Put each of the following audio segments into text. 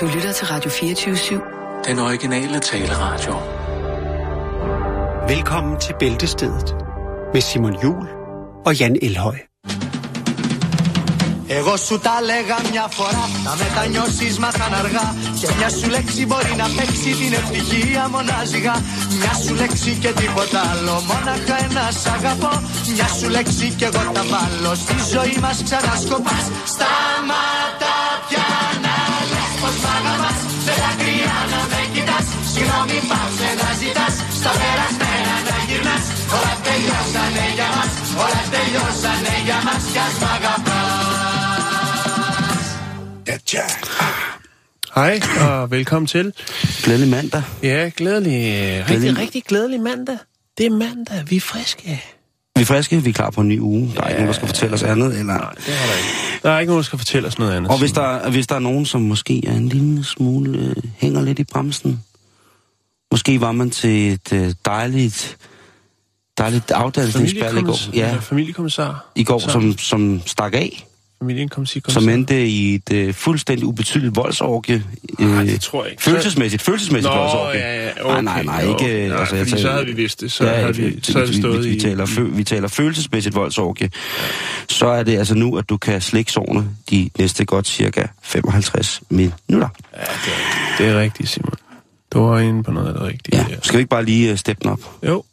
Du lytter til Radio 24-7. Den originale taleradio. Velkommen til Bæltestedet med Simon Jul og Jan Elhøj. Εγώ σου τα λέγα μια φορά, θα μετανιώσεις μας θα αργά Και μια σου λέξη μπορεί να παίξει την ευτυχία μονάζιγα Μια σου λέξη και τίποτα άλλο, μόναχα ένα σ' αγαπώ Μια σου λέξη και εγώ τα βάλω, στη ζωή μας ξανασκοπάς Σταματά συγγνώμη πάψε να ζητάς Στα περασμένα να γυρνάς, όλα τελειώσανε για μας Όλα τελειώσανε για μας κι ας μ' αγαπάς Hej, og velkommen til. Glædelig mandag. Ja, glædelig, rigtig, Glædelig- rigtig glædelig mandag. Det er mandag, vi er friske. Vi er friske, vi er klar på en ny uge. Der er ikke nogen, der skal fortælle os andet. Eller... Nej, det har der ikke. Der er ikke nogen, der skal fortælle os noget andet. Og hvis der, hvis der er nogen, som måske er en lille smule øh, hænger lidt i bremsen. Måske var man til et øh, dejligt, dejligt afdannelsesbal i går, ja. familiekommissar. i går som, som stak af. Familiekommissar. Som endte i et øh, fuldstændig ubetydeligt voldsorgie. Nej, det tror jeg ikke. Følelsesmæssigt, følelsesmæssigt Nå, voldssorgie. ja, ja, okay. nej, nej, nej, ikke... Nej, altså, jeg tager- så havde vi vidst det. Så ja, havde vi- så havde det stået vi, vi, i- taler, fø, vi taler følelsesmæssigt voldsorgie. Så er det altså nu, at du kan slikke sårene de næste godt cirka 55 minutter. Ja, det er rigtigt. Det er rigtigt, Simon. Du var inde på noget af det rigtige. Ja, der. skal vi ikke bare lige uh, steppe den op? Jo.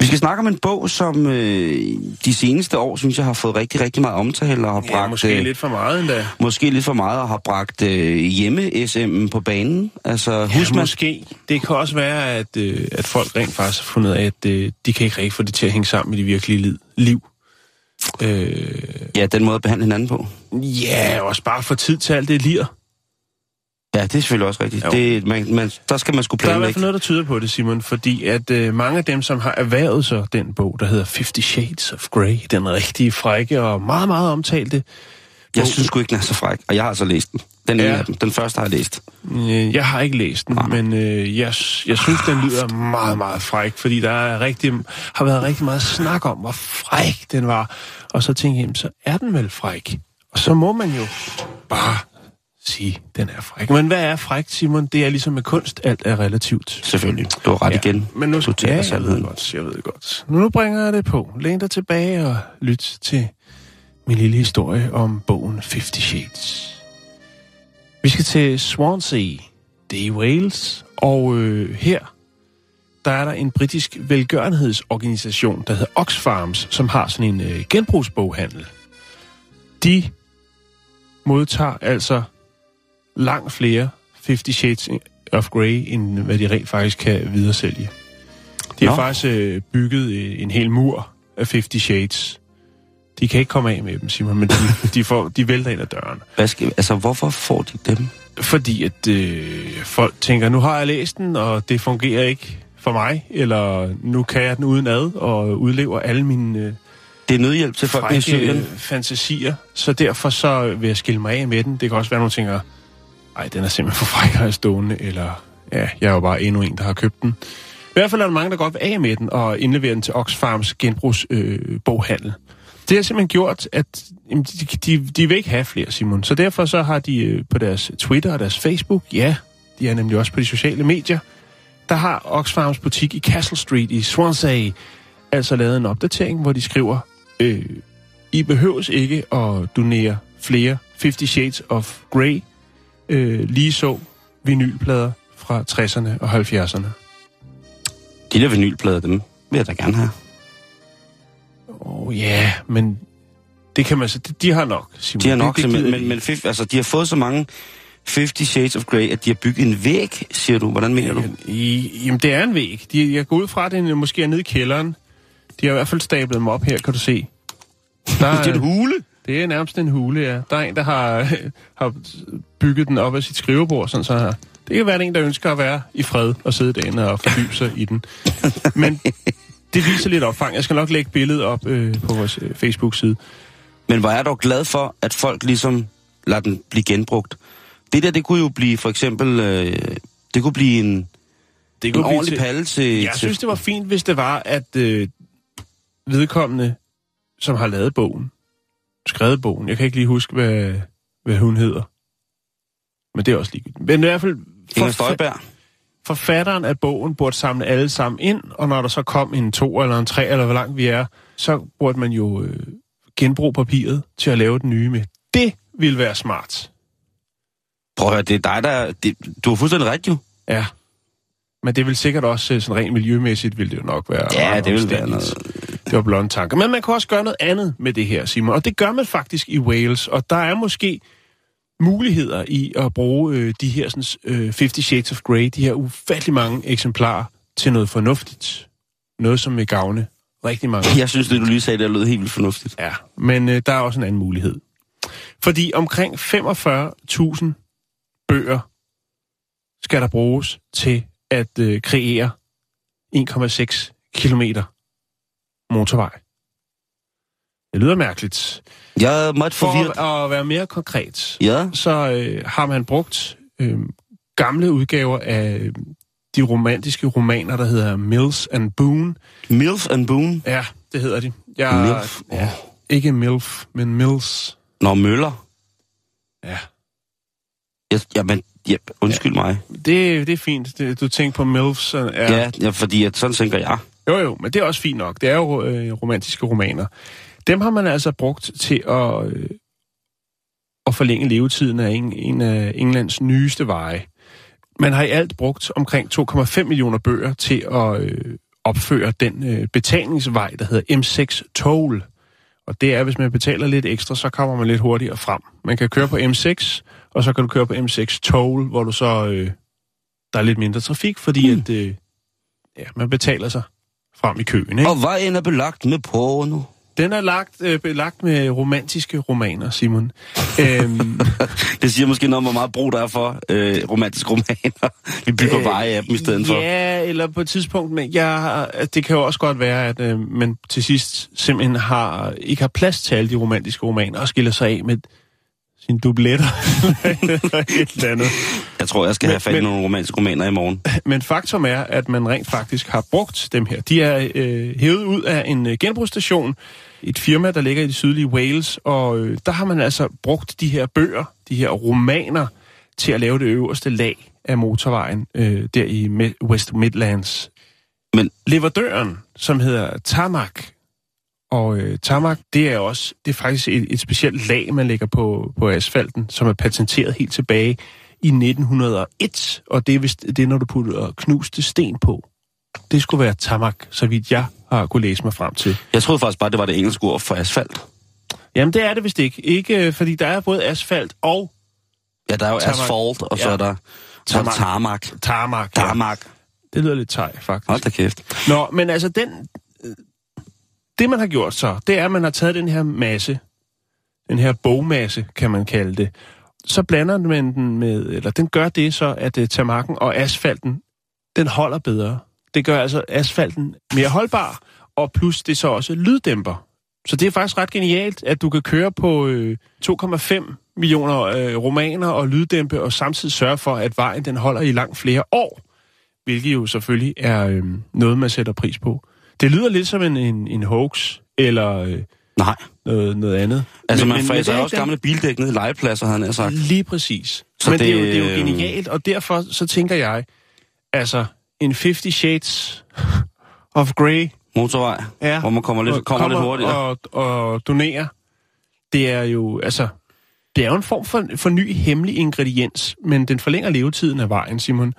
Vi skal snakke om en bog, som øh, de seneste år, synes jeg, har fået rigtig, rigtig meget omtale og har Ja, bragt... måske øh, lidt for meget endda. Måske lidt for meget og har bragt øh, hjemme-SM'en på banen. Altså, Ja, husk man... måske. Det kan også være, at, øh, at folk rent faktisk har fundet af, at øh, de kan ikke rigtig få det til at hænge sammen i det virkelige liv. Øh, Ja, den måde at behandle hinanden på. ja, også bare få tid til alt det lir. Ja, det er selvfølgelig også rigtigt. Jo. Det, man, man, der skal man skulle Der er i hvert planlægge. fald noget, der tyder på det, Simon, fordi at øh, mange af dem, som har erhvervet sig den bog, der hedder Fifty Shades of Grey, den rigtige frække og meget, meget omtalte, Jeg synes sgu ikke, den er så fræk, og jeg har altså læst den. Den, Ja. af dem. den første har jeg læst. Øh, Jeg har ikke læst den, Nej. men øh, jeg, jeg synes, den lyder meget, meget fræk, fordi der er rigtig, har været rigtig meget snak om, hvor fræk den var. Og så tænkte jeg, så er den vel fræk. Og så må man jo bare sige, den er fræk. Men hvad er fræk, Simon? Det er ligesom med kunst, alt er relativt. Selvfølgelig. Du har ret ja. igen. Men nu du ja, jeg ved godt, jeg ved godt. Nu bringer jeg det på. Læn dig tilbage og lyt til min lille historie om bogen Fifty Shades. Vi skal til Swansea, det er i Wales, og øh, her der er der en britisk velgørenhedsorganisation, der hedder Oxfarms, som har sådan en øh, genbrugsboghandel. De modtager altså langt flere 50 Shades of Grey, end hvad de rent faktisk kan videresælge. De har Nå. faktisk øh, bygget øh, en hel mur af 50 Shades. De kan ikke komme af med dem, Simon, men de, de, får, de vælter ind ad døren. Hvad skal, altså, hvorfor får de dem? Fordi at øh, folk tænker, nu har jeg læst den, og det fungerer ikke for mig, eller nu kan jeg den uden ad, og udlever alle mine øh, Det er nødhjælp til folk i Syrien. fantasier. Så derfor så vil jeg skille mig af med den. Det kan også være, at nogen tænker, ej, den er simpelthen for fræk at stående, eller ja, jeg er jo bare endnu en, der har købt den. I hvert fald er der mange, der godt vil af med den, og indleverer den til Oxfarms genbrugsboghandel. Øh, boghandel det har simpelthen gjort, at jamen, de, de, de vil ikke have flere, Simon. Så derfor så har de øh, på deres Twitter og deres Facebook, ja, de er nemlig også på de sociale medier, der har Oxfarms butik i Castle Street i Swansea altså lavet en opdatering, hvor de skriver, øh, I behøves ikke at donere flere 50 Shades of Grey, øh, lige så vinylplader fra 60'erne og 70'erne. De der vinylplader, dem vil jeg da gerne have. Oh, ja, yeah, men det kan man så, de, har nok, Simon. De har nok det, det gider men, men fif, altså, de har fået så mange 50 Shades of Grey, at de har bygget en væg, siger du. Hvordan mener du? I, jamen, det er en væg. De, jeg går ud fra, at den måske er nede i kælderen. De har i hvert fald stablet dem op her, kan du se. Der Det er en hule. Det er nærmest en hule, ja. Der er en, der har, har bygget den op af sit skrivebord, sådan så her. Det kan være en, der ønsker at være i fred og sidde derinde og fordybe sig i den. Men det viser lidt opfang. Jeg skal nok lægge billedet op øh, på vores øh, Facebook-side. Men hvor er jeg dog glad for, at folk ligesom lader den blive genbrugt. Det der, det kunne jo blive for eksempel... Øh, det kunne blive en, Det en kunne blive ordentlig til- palle til... Jeg til synes, det var fint, hvis det var, at øh, vedkommende som har lavet bogen, skrevet bogen. Jeg kan ikke lige huske, hvad, hvad hun hedder. Men det er også ligegyldigt. Men i hvert fald... Inger forfa- Støjberg. Forfatteren af bogen burde samle alle sammen ind, og når der så kom en to eller en tre, eller hvor langt vi er, så burde man jo øh, genbruge papiret til at lave den nye med. Det ville være smart. Prøv at høre, det er dig, der... Det, du har fuldstændig ret, jo. Ja. Men det vil sikkert også, øh, sådan rent miljømæssigt, vil det jo nok være Ja, det vil være omstændigt. Det var blonde tanker. Men man kan også gøre noget andet med det her, Simon. Og det gør man faktisk i Wales. Og der er måske muligheder i at bruge øh, de her sådan, øh, 50 Shades of Grey, de her ufattelig mange eksemplarer, til noget fornuftigt. Noget, som vil gavne rigtig mange. Jeg synes, det du lige sagde, det lød helt vildt fornuftigt. Ja, men øh, der er også en anden mulighed. Fordi omkring 45.000 bøger skal der bruges til at øh, kreere 1,6 kilometer motorvej. Det lyder mærkeligt. Jeg er meget forvirret. For at være mere konkret, Ja, så øh, har man brugt øh, gamle udgaver af de romantiske romaner, der hedder Mills and Boone. Milf and Boone. Ja, det hedder de. Jeg, Milf. Ja, ikke Milf, men Mills. Nå, Møller. Ja. Jeg, jamen, ja, undskyld ja. mig. Det, det er fint. Det, du tænker på MILFs. Er, Ja, ja, fordi at, sådan tænker jeg. Jo, jo, men det er også fint nok. Det er jo øh, romantiske romaner. Dem har man altså brugt til at, øh, at forlænge levetiden af en, en af Englands nyeste veje. Man har i alt brugt omkring 2,5 millioner bøger til at øh, opføre den øh, betalingsvej, der hedder M6 Toll. Og det er, hvis man betaler lidt ekstra, så kommer man lidt hurtigere frem. Man kan køre på M6, og så kan du køre på M6 Toll, hvor du så øh, der er lidt mindre trafik, fordi mm. at øh, ja, man betaler sig frem i køen. Ikke? Og vejen er belagt med porno. Den er lagt, øh, belagt med romantiske romaner, Simon. øhm, Det siger måske noget om, hvor meget brug der er for øh, romantiske romaner. Vi bygger øh, veje af dem i stedet for. Ja, eller på et tidspunkt, men jeg, det kan jo også godt være, at øh, man til sidst simpelthen har, ikke har plads til alle de romantiske romaner, og skiller sig af med sine dubletter eller et eller andet. Jeg tror, jeg skal Men- have fat i nogle romantiske romaner i morgen. Men faktum er, at man rent faktisk har brugt dem her. De er øh, hævet ud af en øh, genbrugsstation, et firma, der ligger i det sydlige Wales, og øh, der har man altså brugt de her bøger, de her romaner, til at lave det øverste lag af motorvejen øh, der i West Midlands. Men- Leverdøren, som hedder Tarmac, og øh, tarmac, det er også det er faktisk et, et specielt lag, man lægger på, på asfalten, som er patenteret helt tilbage i 1901, og det er vist det, er, når du putter knuste sten på. Det skulle være tarmac, så vidt jeg har kunne læse mig frem til. Jeg troede faktisk bare, det var det engelske ord for asfalt. Jamen, det er det vist ikke. Ikke, øh, fordi der er både asfalt og Ja, der er jo Tarmac. asfalt, og så Ja. er der er Tarmac. tarmac. tarmac. ja. Tarmac. Det lyder lidt tej, faktisk. Hold da kæft. Nå, men altså den... Det, man har gjort så, det er, at man har taget den her masse, den her bogmasse, kan man kalde det, så blander man den med, eller den gør det så, at uh, tamakken og asfalten, den holder bedre. Det gør altså asfalten mere holdbar, og plus det så også lyddæmper. Så det er faktisk ret genialt, at du kan køre på øh, 2,5 millioner øh, romaner og lyddæmpe, og samtidig sørge for, at vejen den holder i langt flere år. Hvilket jo selvfølgelig er øh, noget, man sætter pris på. Det lyder lidt som en, en, en hoax, eller øh, Nej. noget, noget andet. Altså, Men- man men- men fræser det er også ikke gamle bildæk ned i legepladser, havde han sagt. Lige præcis. Så Men det, det, er jo, det, er jo genialt, og derfor så tænker jeg, altså, en 50 Shades of Grey, Motorvej, Ja. hvor man kommer lidt, og kommer lidt hurtigere. Og, og donerer, det er jo, altså, det er jo en form for, for ny hemmelig ingrediens, men den forlænger levetiden af vejen, Simon.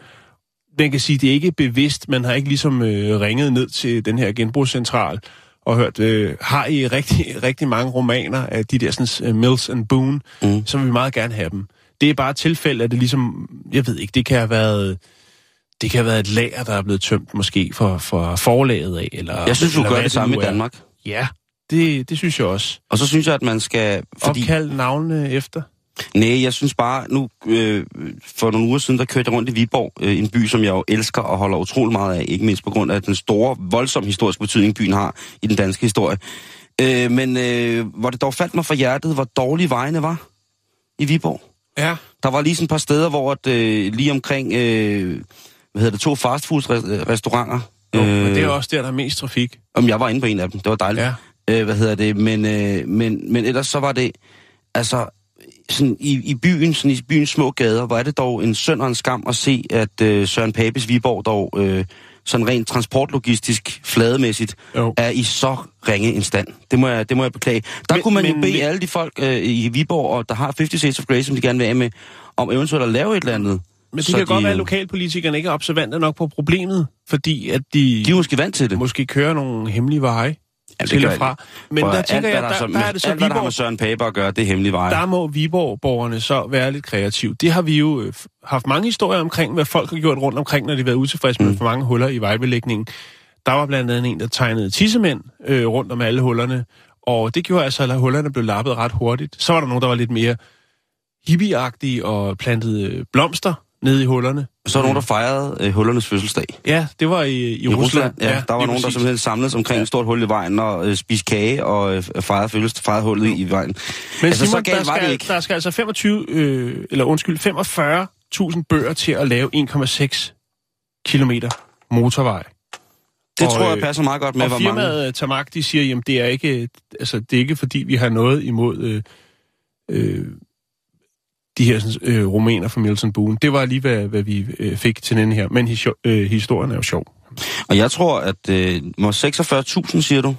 Man kan sige, det er ikke bevidst, man har ikke ligesom øh, ringet ned til den her genbrugscentral og hørt, øh, har I rigtig, rigtig mange romaner af de der sådan, uh, Mills and Boone, Mm. så vil vi meget gerne have dem. Det er bare et tilfælde, at det ligesom, jeg ved ikke, det kan have været, det kan have været et lager, der er blevet tømt måske for, for forlaget af, eller... Jeg synes, du eller gør det samme i. Danmark. Ja, det, det synes jeg også. Og så synes jeg, at man skal... Fordi... Opkald navnene efter. Nej, jeg synes bare, nu øh, for nogle uger siden, der kørte jeg rundt i Viborg, øh, en by, som jeg jo elsker og holder utrolig meget af, ikke mindst på grund af den store, voldsomme historiske betydning, byen har i den danske historie. Øh, men øh, hvor det dog faldt mig for hjertet, hvor dårlige vejene var i Viborg. Ja. Der var lige sådan et par steder, hvor at, øh, lige omkring, øh, hvad hedder det, to fastfood-restauranter. Jo, øh... men det er også der, der er mest trafik. Om jeg var inde på en af dem, det var dejligt. Ja. Øh, hvad hedder det? Men, øh, men, men ellers så var det, altså, sådan i, i byen, sådan i byens små gader, hvor er det dog en synd og en skam at se, at øh, Søren Papes Viborg dog øh, sådan rent transportlogistisk, flademæssigt, Jo. er i så ringe en stand. Det må jeg, det må jeg beklage. Der Men- kunne man jo men- bede men- alle de folk øh, i Viborg, og der har 50 Shades of Grey, som de gerne vil af med, om eventuelt at lave et eller andet. Men det Så kan godt de, være, at øh, lokalpolitikerne ikke er observante nok på problemet, fordi at de, De er måske vant til det. måske kører nogle hemmelige veje det til og fra. Men der tænker alt, jeg, hvad der, så, der er det så alt, hvad der har med Viborg, Søren Pape at gøre, det er hemmelig vej. der må Viborg-borgerne så være lidt kreative. Det har vi jo øh, haft mange historier omkring, hvad folk har gjort rundt omkring, når de har været utilfredse med Mm. for mange huller i vejbelægningen. Der var blandt andet en, der tegnede tissemænd øh, rundt om alle hullerne, og det gjorde altså, at hullerne blev lappet ret hurtigt. Så var der nogen, der var lidt mere hippieagtige og plantede øh, blomster nede i hullerne. Så er der nogen, der fejrede øh, hullernes fødselsdag. Ja, det var i, i, I Rusland, ja, ja der var nogen, der præcis. simpelthen samledes omkring et stort hul i vejen og øh, spiste kage og øh, fejrede, følges, fejrede hullet i vejen. Men Altså, så Simon, galt der, var det skal, ikke. der skal altså 25, øh, eller undskyld, 45.000 bøger til at lave 1,6 kilometer motorvej. Det Og, tror jeg øh, passer meget godt med, og hvor mange... firmaet Tamak, de siger, jamen det er ikke, altså, det er ikke fordi, vi har noget imod øh, øh, de her sådan, øh, romaner fra Milton Boone. Det var lige, hvad, hvad vi øh, fik til den her. Men hisio- øh, historien er jo sjov. Og jeg tror, at... Øh, må 46.000, siger du?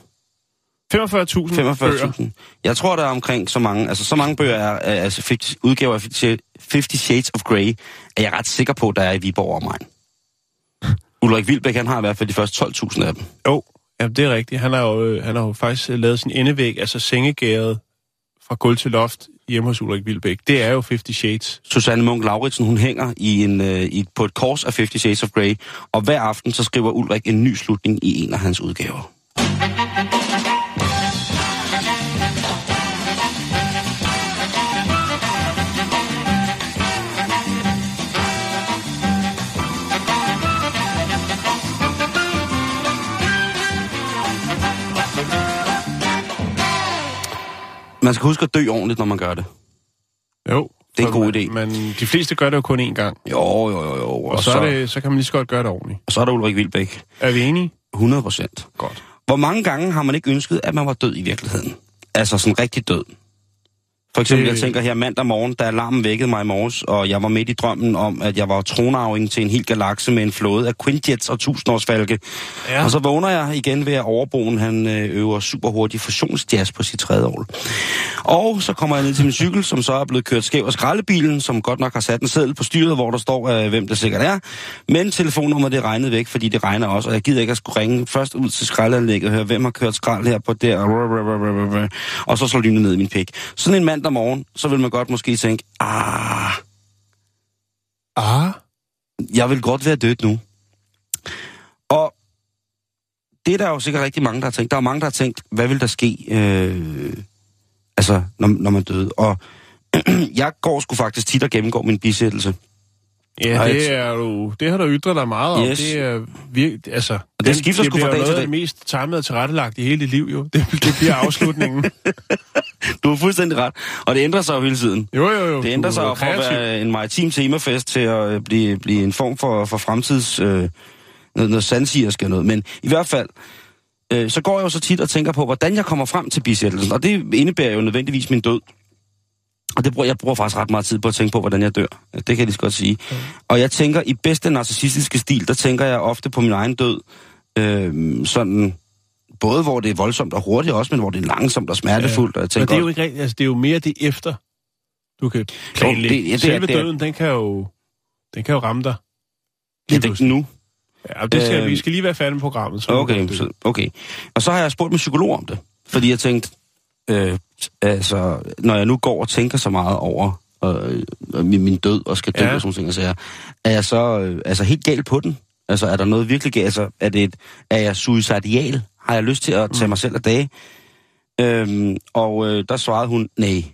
45.000 bøger. 45.000. Jeg tror, der er omkring så mange... Altså, så mange bøger er... er altså, 50, udgaver af 50 50 Shades of Grey, er jeg ret sikker på, der er i Viborg omegn. Ulrik Vilbæk, han har i hvert fald de første 12.000 af dem. Jo, ja, det er rigtigt. Han har jo, øh, han har jo faktisk øh, lavet sin endevæg, altså sengegæret fra gulv til loft hjemme hos Ulrik Vilbæk. Det er jo 50 Shades. Susanne Munk Lauritsen, hun hænger i en, øh, i, på et kors af 50 Shades of Grey, og hver aften så skriver Ulrik en ny slutning i en af hans udgaver. Man skal huske at dø ordentligt, når man gør det. Jo. Det er en god idé. Men de fleste gør det jo kun én gang. Jo, jo, jo, jo. Og, og så, så, er det, så kan man lige så godt gøre det ordentligt. og så er der Ulrik Vilbæk. Er vi enige? 100 procent. Godt. Hvor mange gange har man ikke ønsket, at man var død i virkeligheden? Altså sådan rigtig død. For eksempel, Det- jeg tænker her mandag morgen, da alarmen vækkede mig i morges, og jeg var midt i drømmen om, at jeg var tronarving til en hel galakse med en flåde af Quinjets og tusindårsfalke. Ja. Og så vågner jeg igen ved, at overboen han øh, øver super hurtig fusionsjazz på sit tredje år. Og så kommer jeg ned til min cykel, som så er blevet kørt skæv af skraldebilen, som godt nok har sat en seddel på styret, hvor der står, øh, hvem det sikkert er. Men telefonnummeret det regnet væk, fordi det regner også, og jeg gider ikke at skulle ringe først ud til skraldeanlægget og høre, hvem har kørt skrald her på der, og så slår lynet ned i min pik. Sådan en mandag morgen, så vil man godt måske tænke, ah, Ah, jeg vil godt være død nu. Og det er der jo sikkert rigtig mange, der har tænkt. Der er mange, der har tænkt, hvad vil der ske, øh, altså, når, når man døde. Og jeg går sgu faktisk tit og gennemgår min bisættelse. Ja, Ej, det, er du, det har du ytret dig meget om. Yes. Det er virkelig, altså... Og det skifter det sgu fra dag til dag. det mest timet og tilrettelagt i hele dit liv, jo. Det, det bliver afslutningen. Du har fuldstændig ret. Og det ændrer sig jo hele tiden. jo, jo, jo. Det ændrer du sig jo fra at være en maritim temafest til at øh, blive, blive en form for, for fremtids... Øh, noget, noget sandsigersk eller noget. Men i hvert fald, øh, så går jeg jo så tit og tænker på, hvordan jeg kommer frem til bisættelsen. Og det indebærer jo nødvendigvis min død. Og det bruger, jeg bruger faktisk ret meget tid på at tænke på, hvordan jeg dør. Det kan jeg lige så godt sige. Mm. Og jeg tænker, i bedste narcissistiske stil, der tænker jeg ofte på min egen død. Øh, sådan, både hvor det er voldsomt og hurtigt også, men hvor det er langsomt og smertefuldt. Og jeg Men tænker, det er jo ikke rigtigt. Altså, det er jo mere det efter, du kan planlægge. det- ja, det er- Selve det er- døden, den kan jo, den kan jo ramme dig. ja, det, pludselig. nu. Ja, det skal, Øh, vi skal lige være færdige med programmet. Så er Okay, så, okay. Og så har jeg spurgt min psykolog om det. Fordi jeg tænkte, øh, altså, når jeg nu går og tænker så meget over øh, min, min død og skal dø Ja. og sådan ting, så er, er jeg så øh, altså, helt galt på den? Altså, er der noget virkelig galt? Altså, er, det et, er jeg suicidal? Har jeg lyst til at tage Mm. mig selv af dage? Øhm, og øh, der svarede hun, nej.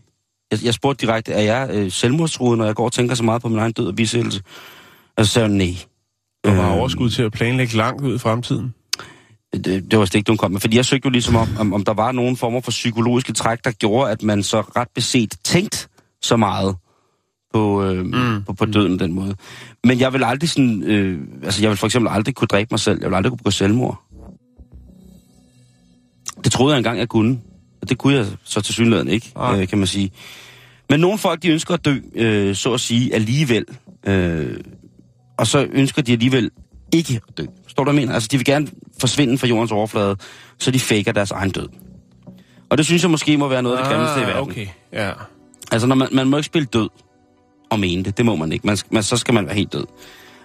Jeg, jeg spurgte direkte, er jeg øh, selvmordstruet, når jeg går og tænker så meget på min egen død og bisættelse? Og så sagde hun, nej. Du har Øhm, overskud til at planlægge langt ud i fremtiden. Det, det var slet ikke, hun kom med. Fordi jeg søgte jo ligesom om, om, om der var nogen former for psykologiske træk, der gjorde, at man så ret beset tænkt så meget på, øh, mm. på, på døden den måde. Men jeg vil aldrig sådan, øh, altså jeg vil for eksempel aldrig kunne dræbe mig selv. Jeg vil aldrig kunne begå selvmord. Det troede jeg engang, jeg kunne. Og det kunne jeg så til synligheden ikke, Nej. øh, kan man sige. Men nogle folk, de ønsker at dø, øh, så at sige, alligevel. Øh, og så ønsker de alligevel ikke at dø. Står du, mener? Altså, de vil gerne forsvinde fra jordens overflade, så de faker deres egen død. Og det synes jeg måske må være noget af det grimmeste i verden. Ah, okay, ja. Altså, når man, man må ikke spille død og mene det. Det må man ikke. Man, man, så skal man være helt død.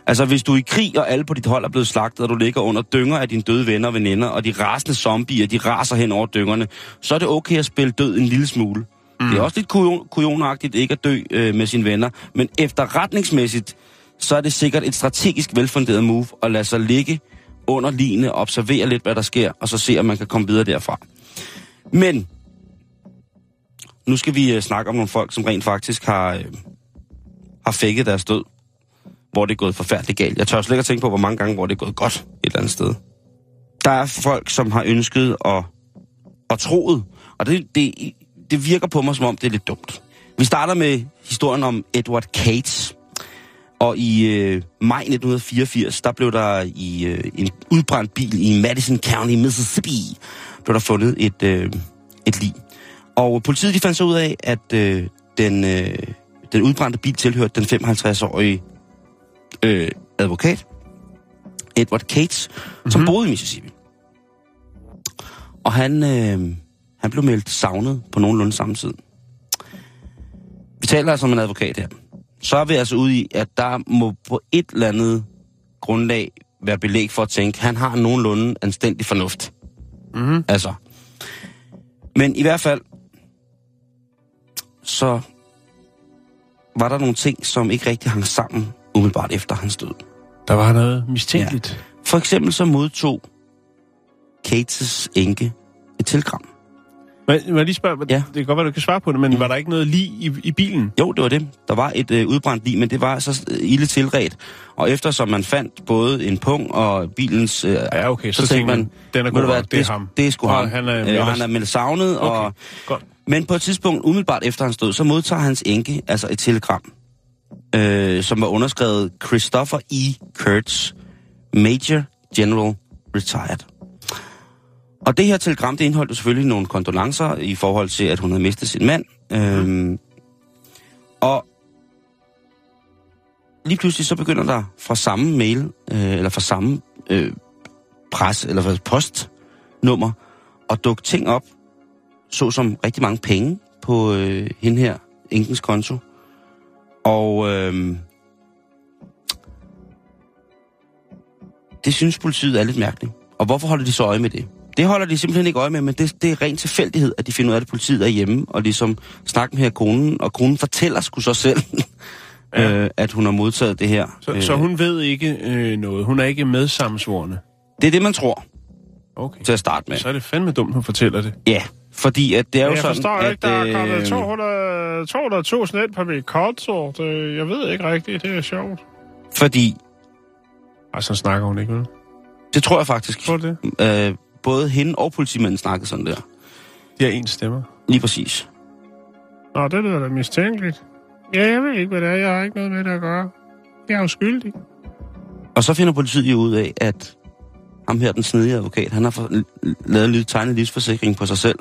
Altså, hvis du er i krig, og alle på dit hold er blevet slagtet, og du ligger under dynger af dine døde venner og veninder, og de rasende zombier, de raser hen over dyngerne, så er det okay at spille død en lille smule. Mm. Det er også lidt kujon, kujonagtigt ikke at dø øh, med sine venner, men efterretningsmæssigt, så er det sikkert et strategisk velfunderet move at lade sig ligge under line observere lidt, hvad der sker, og så se, om man kan komme videre derfra. Men nu skal vi øh, snakke om nogle folk, som rent faktisk har, øh, har fækket deres død, hvor det er gået forfærdeligt galt. Jeg tør slet ikke at tænke på, hvor mange gange, hvor det er gået godt et eller andet sted. Der er folk, som har ønsket og, og troet, og det, det, det virker på mig, som om det er lidt dumt. Vi starter med historien om Edward Cates. Og i øh, maj 1984, der blev der i øh, en udbrændt bil i Madison County, Mississippi, blev der fundet et, øh, et lig. Og politiet de fandt så ud af, at øh, den, øh, den udbrændte bil tilhørte den 55-årige øh, advokat, Edward Cates, mm-hmm. som boede i Mississippi. Og han, øh, han blev meldt savnet på nogenlunde samme tid. Vi taler altså om en advokat her. Så er vi altså ude i, at der må på et eller andet grundlag være belæg for at tænke, at han har nogenlunde anstændig fornuft. Mm-hmm. Altså. Men i hvert fald, så var der nogle ting, som ikke rigtig hang sammen umiddelbart efter hans død. Der var noget mistænkeligt. For eksempel så modtog Kates enke et telegram. Men, må jeg lige spørge, Ja. det kan godt være, du kan svare på det, men Mm. var der ikke noget lige i, i bilen? Jo, det var det. Der var et øh, udbrændt lig, men det var så øh, ilde tilret. Og eftersom man fandt både en pung og bilens... Øh, Ja, okay, så, så tænkte man, den er god hvad, nok, det er det, ham. det er sgu ham. han er- øh, han er meldt savnet, Okay, og godt. Men på et tidspunkt, umiddelbart efter hans død, så modtager hans enke altså et telegram, øh, som var underskrevet Christopher E. Kurtz, Major General Retired. Og det her telegram, det indeholdt selvfølgelig nogle kondolencer i forhold til, at hun havde mistet sin mand. Øhm, og lige pludselig så begynder der fra samme mail, øh, eller fra samme øh, pres, eller fra postnummer, at dukke ting op, såsom rigtig mange penge på øh, hende her, enkens konto. Og øh, det synes politiet er lidt mærkeligt. Og hvorfor holder de så øje med det? Det holder de simpelthen ikke øje med, men det, det er ren tilfældighed, at de finder ud af, at politiet er hjemme, og ligesom snakker med her konen, og konen fortæller sgu så selv, ja. øh, at hun har modtaget det her. Så, øh, så hun ved ikke øh, noget. Hun er ikke medsammensvorende. Det er det, man tror Okay. til at starte med. Så er det fandme dumt, hun fortæller det. Ja, fordi at det er jo Jeg sådan, forstår at... ikke, der er kommet øh, 200 200.000 ind på mit konto. Det, jeg ved ikke rigtigt, det er sjovt. Fordi, Og så snakker hun ikke, vel? det tror jeg faktisk, Tror det? øh, både hende og politimanden snakkede sådan der. De har en stemmer. Lige præcis. Nå, det lyder da mistænkeligt. Ja, jeg ved ikke, hvad det er. Jeg har ikke noget med det at gøre. Jeg er jo skyldig. Og så finder politiet jo ud af, at ham her, den snedige advokat, han har for, lavet en lille tegnet livsforsikring på sig selv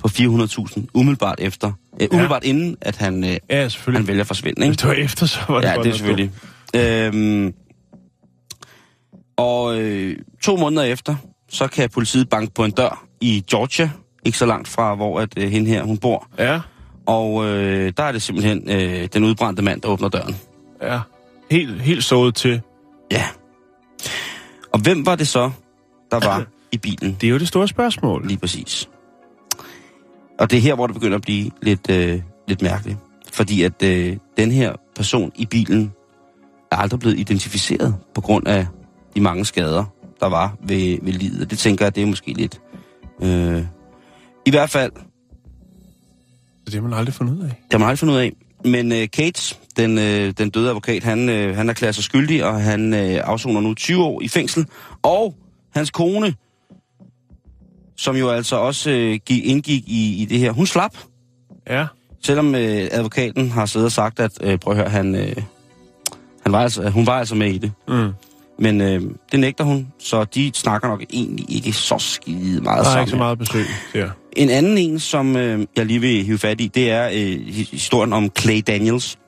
på 400.000, umiddelbart efter. Øh, umiddelbart inden, at han, øh, Ja, selvfølgelig. han vælger at forsvinde, Hvis ikke? det var efter, så var det Ja, godt det er selvfølgelig. Øhm, og øh, to måneder efter, så kan politiet banke på en dør i Georgia, ikke så langt fra, hvor at, øh, hende her, hun bor. Ja, Og øh, der er det simpelthen øh, den udbrændte mand, der åbner døren. ja. Helt, helt sået til. Ja. Og hvem var det så, der var i bilen? Det er jo det store spørgsmål. Lige præcis. Og det er her, hvor det begynder at blive lidt, øh, lidt mærkeligt. Fordi at øh, den her person i bilen er aldrig blevet identificeret på grund af de mange skader, der var ved, ved livet. Det tænker jeg, det er måske lidt... Øh, I hvert fald, Så det har man aldrig fundet ud af. det har man aldrig fundet ud af. Men øh, Kate, den, øh, den døde advokat, han, øh, han erklærer sig skyldig, og han øh, afsoner nu 20 år i fængsel. Og hans kone, som jo altså også øh, gik, indgik i, i det her, hun slap. Ja. Selvom øh, advokaten har siddet og sagt, at øh, prøv at høre, han, øh, han var altså, hun var altså med i det. Mm. Men øh, det nægter hun, så de snakker nok egentlig ikke så skide meget Der er sammen. ikke så meget besøg der. En anden en, som øh, jeg lige vil hive fat i, det er øh, hi- historien om Clay Daniels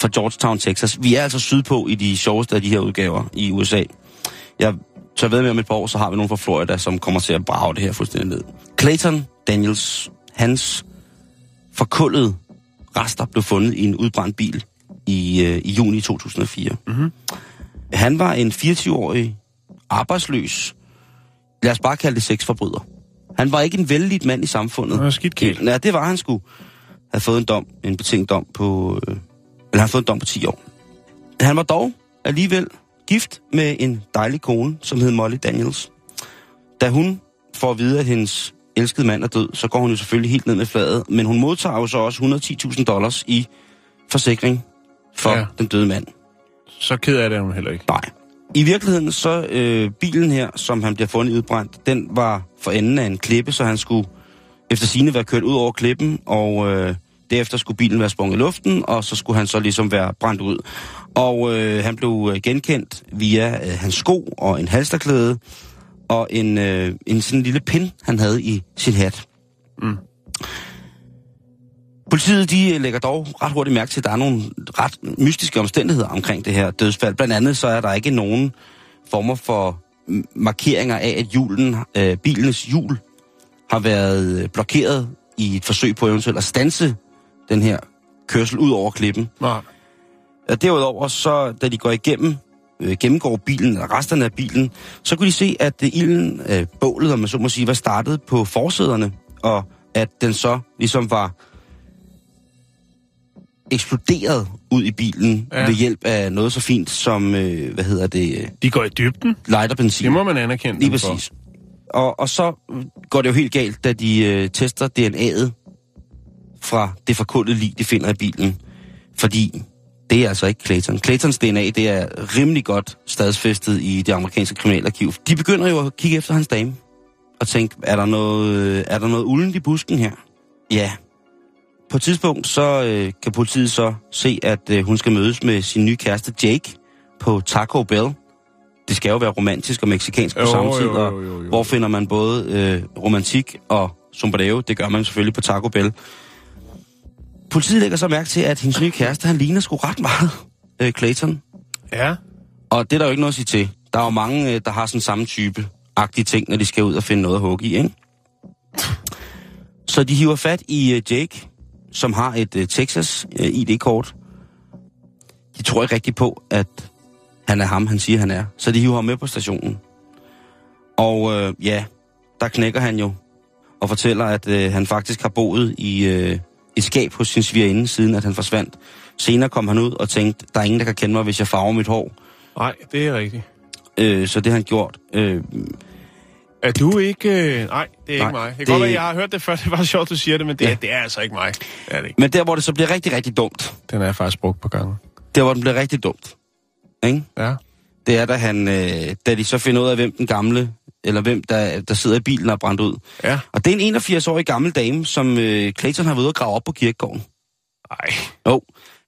fra Georgetown, Texas. Vi er altså sydpå i de sjoveste af de her udgaver i USA. Jeg tør ved med om et par år, så har vi nogen fra Florida, som kommer til at brage det her fuldstændig ned. Clayton Daniels, hans forkullede rester blev fundet i en udbrændt bil i, øh, i juni 2004. Mhm. Han var en 24-årig arbejdsløs, lad os bare kalde det sexforbryder. Han var ikke en vældig mand i samfundet. Han var skidt kæl. Ja, det var han sgu. Havde fået en dom, en betinget dom på, øh, eller han havde fået en dom på 10 år. Han var dog alligevel gift med en dejlig kone, som hed Molly Daniels. Da hun får at vide, at hendes elskede mand er død, så går hun jo selvfølgelig helt ned med fladet, men hun modtager jo så også 110.000 dollars i forsikring for ja. den døde mand. Så ked af det er hun heller ikke. Nej. I virkeligheden, så øh, bilen her, som han bliver fundet udbrændt, den var for enden af en klippe, så han skulle efter sine være kørt ud over klippen, og øh, derefter skulle bilen være sprunget i luften, og så skulle han så ligesom være brændt ud. Og øh, han blev øh, genkendt via øh, hans sko og en halsterklæde, og en, øh, en sådan lille pin, han havde i sin hat. Mm. Politiet de lægger dog ret hurtigt mærke til, at der er nogle ret mystiske omstændigheder omkring det her dødsfald. Blandt andet så er der ikke nogen former for markeringer af, at julen, øh, bilens hjul har været øh, blokeret i et forsøg på eventuelt at stanse den her kørsel ud over klippen. Nej. Derudover, så da de går igennem, øh, gennemgår bilen, eller resterne af bilen, så kunne de se, at øh, ilden, øh, bålet, om man så må sige, var startet på forsæderne, og at den så ligesom var eksploderet ud i bilen Ja. ved hjælp af noget så fint som, øh, hvad hedder det, De går i dybden. lighter-benzin. Det må man anerkende Lige dem for. præcis. Og, og så går det jo helt galt, da de øh, tester DNA'et fra det forkullede lig, de finder i bilen. Fordi det er altså ikke Clayton. Claytons DNA, det er rimelig godt stadsfæstet i det amerikanske kriminalarkiv. De begynder jo at kigge efter hans dame. Og tænke, er der noget, er der noget uldent i busken her? Ja. På et tidspunkt, så øh, kan politiet så se, at øh, hun skal mødes med sin nye kæreste Jake på Taco Bell. Det skal jo være romantisk og meksikansk på Jo, samme tid. jo, og jo, jo. Hvor finder man både øh, romantik og sombrero? Det gør man selvfølgelig på Taco Bell. Politiet lægger så mærke til, at hendes nye kæreste, han ligner sgu ret meget øh, Clayton. Ja. Og det er der jo ikke noget at sige til. Der er jo mange, øh, der har sådan samme type agtige ting, når de skal ud og finde noget at hugge i, ikke? Så de hiver fat i øh, Jake, som har et øh, Texas øh, ID-kort. De tror ikke rigtigt på, at han er ham, han siger, han er. Så de hiver ham med på stationen. Og øh, ja, der knækker han jo og fortæller, at øh, han faktisk har boet i øh, et skab hos sin svigerinde, siden at han forsvandt. Senere kom han ud og tænkte, der er ingen, der kan kende mig, hvis jeg farver mit hår. Nej, det er rigtigt. Øh, så det har han gjort. Øh, Er du ikke... Øh... Nej, det er Nej, ikke mig. Det kan det- godt være, jeg har hørt det før. Det var sjovt, du siger det, men det, Ja. det er altså ikke mig. Det er det ikke. men der, hvor det så bliver rigtig, rigtig dumt, Den er faktisk brugt på gange. der, hvor den bliver rigtig dumt, ikke? Ja. det er, da, han, øh, da de så finder ud af, hvem den gamle, eller hvem der, der sidder i bilen og er brændt ud. Ja. Og det er en 81-årig gammel dame, som øh, Clayton har været ude at grave op på kirkegården. Ej. Jo,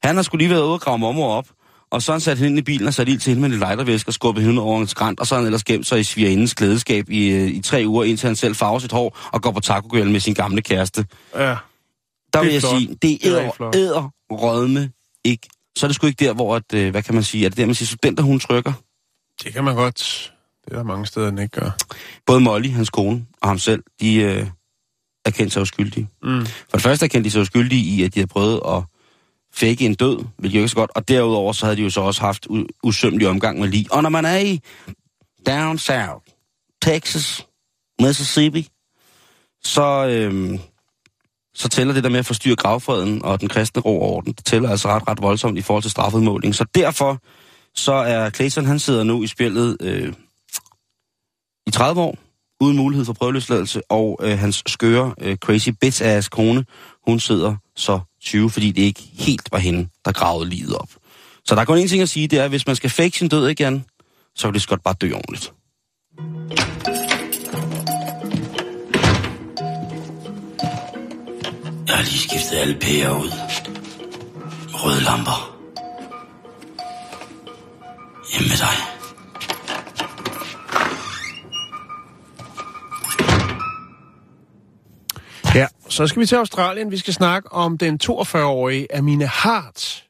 han har skulle lige været ude at grave mormor op, og så han sat hende ind i bilen og sat ild til hende med en lightervæske og skubbet hende over en skrant, og så han ellers gemt sig i svigerindens klædeskab i, øh, i tre uger, indtil han selv farver sit hår og går på taco med sin gamle kæreste. Ja. Der er vil jeg flot. sige, det er er æder, æder rødme ikke. Så er det sgu ikke der, hvor, at, øh, hvad kan man sige, er det der, man siger, studenter hun trykker? Det kan man godt. Det er der mange steder, den ikke gør. Både Molly, hans kone, og ham selv, de øh, er kendt sig uskyldige. Mm. For det første er kendt de sig uskyldige i, at de har prøvet at fake en død, hvilket jo ikke så godt. Og derudover så havde de jo så også haft usømmelig omgang med lige. Og når man er i down south, Texas, Mississippi, så, øhm, så tæller det der med at forstyrre gravfreden og den kristne ro orden. Det tæller altså ret, ret voldsomt i forhold til strafudmåling. Så derfor så er Clayton, han sidder nu i spillet øh, i 30 år, uden mulighed for prøveløsladelse, og øh, hans skøre, øh, crazy bitch-ass kone, hun sidder så 20, fordi det ikke helt var hende, der gravede livet op. Så der er kun en ting at sige, det er, at hvis man skal fake sin død igen, så vil det godt bare dø ordentligt. Jeg har lige skiftet alle pærer ud. Røde lamper. Hjemme med dig. Så skal vi til Australien. Vi skal snakke om den 42-årige Amina Hart.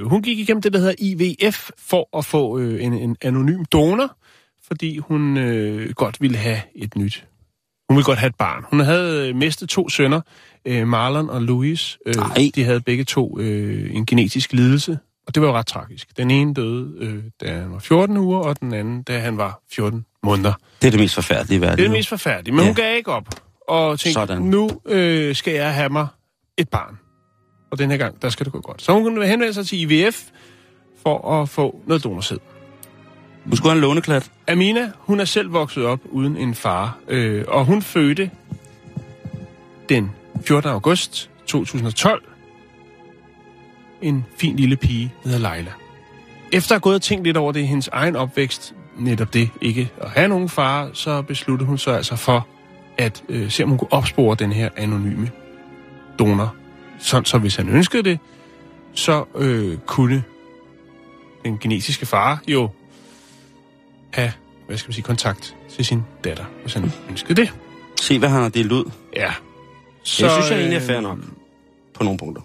Hun gik igennem det, der hedder IVF, for at få øh, en, en anonym donor, fordi hun øh, godt ville have et nyt. Hun ville godt have et barn. Hun havde øh, mistet to sønner, øh, Marlon og Louis. Øh, Ej. de havde begge to øh, en genetisk lidelse, og det var jo ret tragisk. Den ene døde, øh, da han var 14 uger, og den anden, da han var 14 måneder. Det er det mest forfærdelige i verden. Det er det mest forfærdelige, men. Ja. hun gav ikke op. Og tænkte, Sådan. nu øh, skal jeg have mig et barn. Og den her gang, der skal det gå godt. Så hun kunne henvende sig til IVF for at få noget donorsæd. Nu skulle han en låneklat. Amina, hun er selv vokset op uden en far, øh, og hun fødte den 14. august 2012 en fin lille pige, der hedder Leila. Efter at have gået og tænkt lidt over det i hendes egen opvækst, netop det ikke at have nogen far, så besluttede hun sig altså for at øh, se, om hun kunne opspore den her anonyme donor. Sådan, så hvis han ønskede det, så øh, kunne den genetiske far jo have, hvad skal man sige, kontakt til sin datter, hvis han ønskede det. Se, hvad han har delt ud. Ja. Så, jeg synes, jeg egentlig er øh, fair nok. På nogle punkter.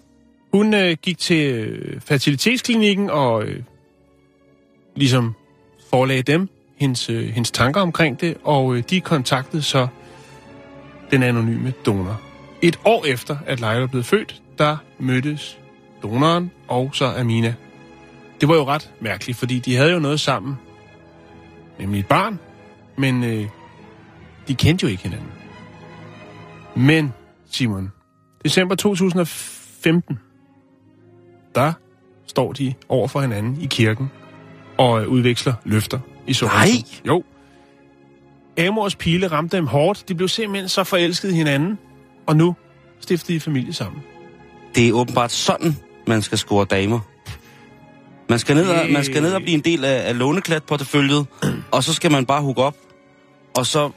Hun øh, gik til øh, fertilitetsklinikken og øh, ligesom forelagde dem hendes, øh, hendes tanker omkring det, og øh, de kontaktede så den anonyme donor. Et år efter, at Leila blev født, der mødtes donoren og så Amina. Det var jo ret mærkeligt, fordi de havde jo noget sammen, nemlig et barn, men øh, de kendte jo ikke hinanden. Men, Simon, december 2015, der står de over for hinanden i kirken og øh, udveksler løfter i så Nej! Jo. Amors pile ramte dem hårdt. De blev simpelthen så forelskede hinanden, og nu stiftede de familie sammen. Det er åbenbart sådan, man skal score damer. Man skal ned og, man skal ned og blive en del af, af låneklatporteføljet, og så skal man bare hugge op. Og så...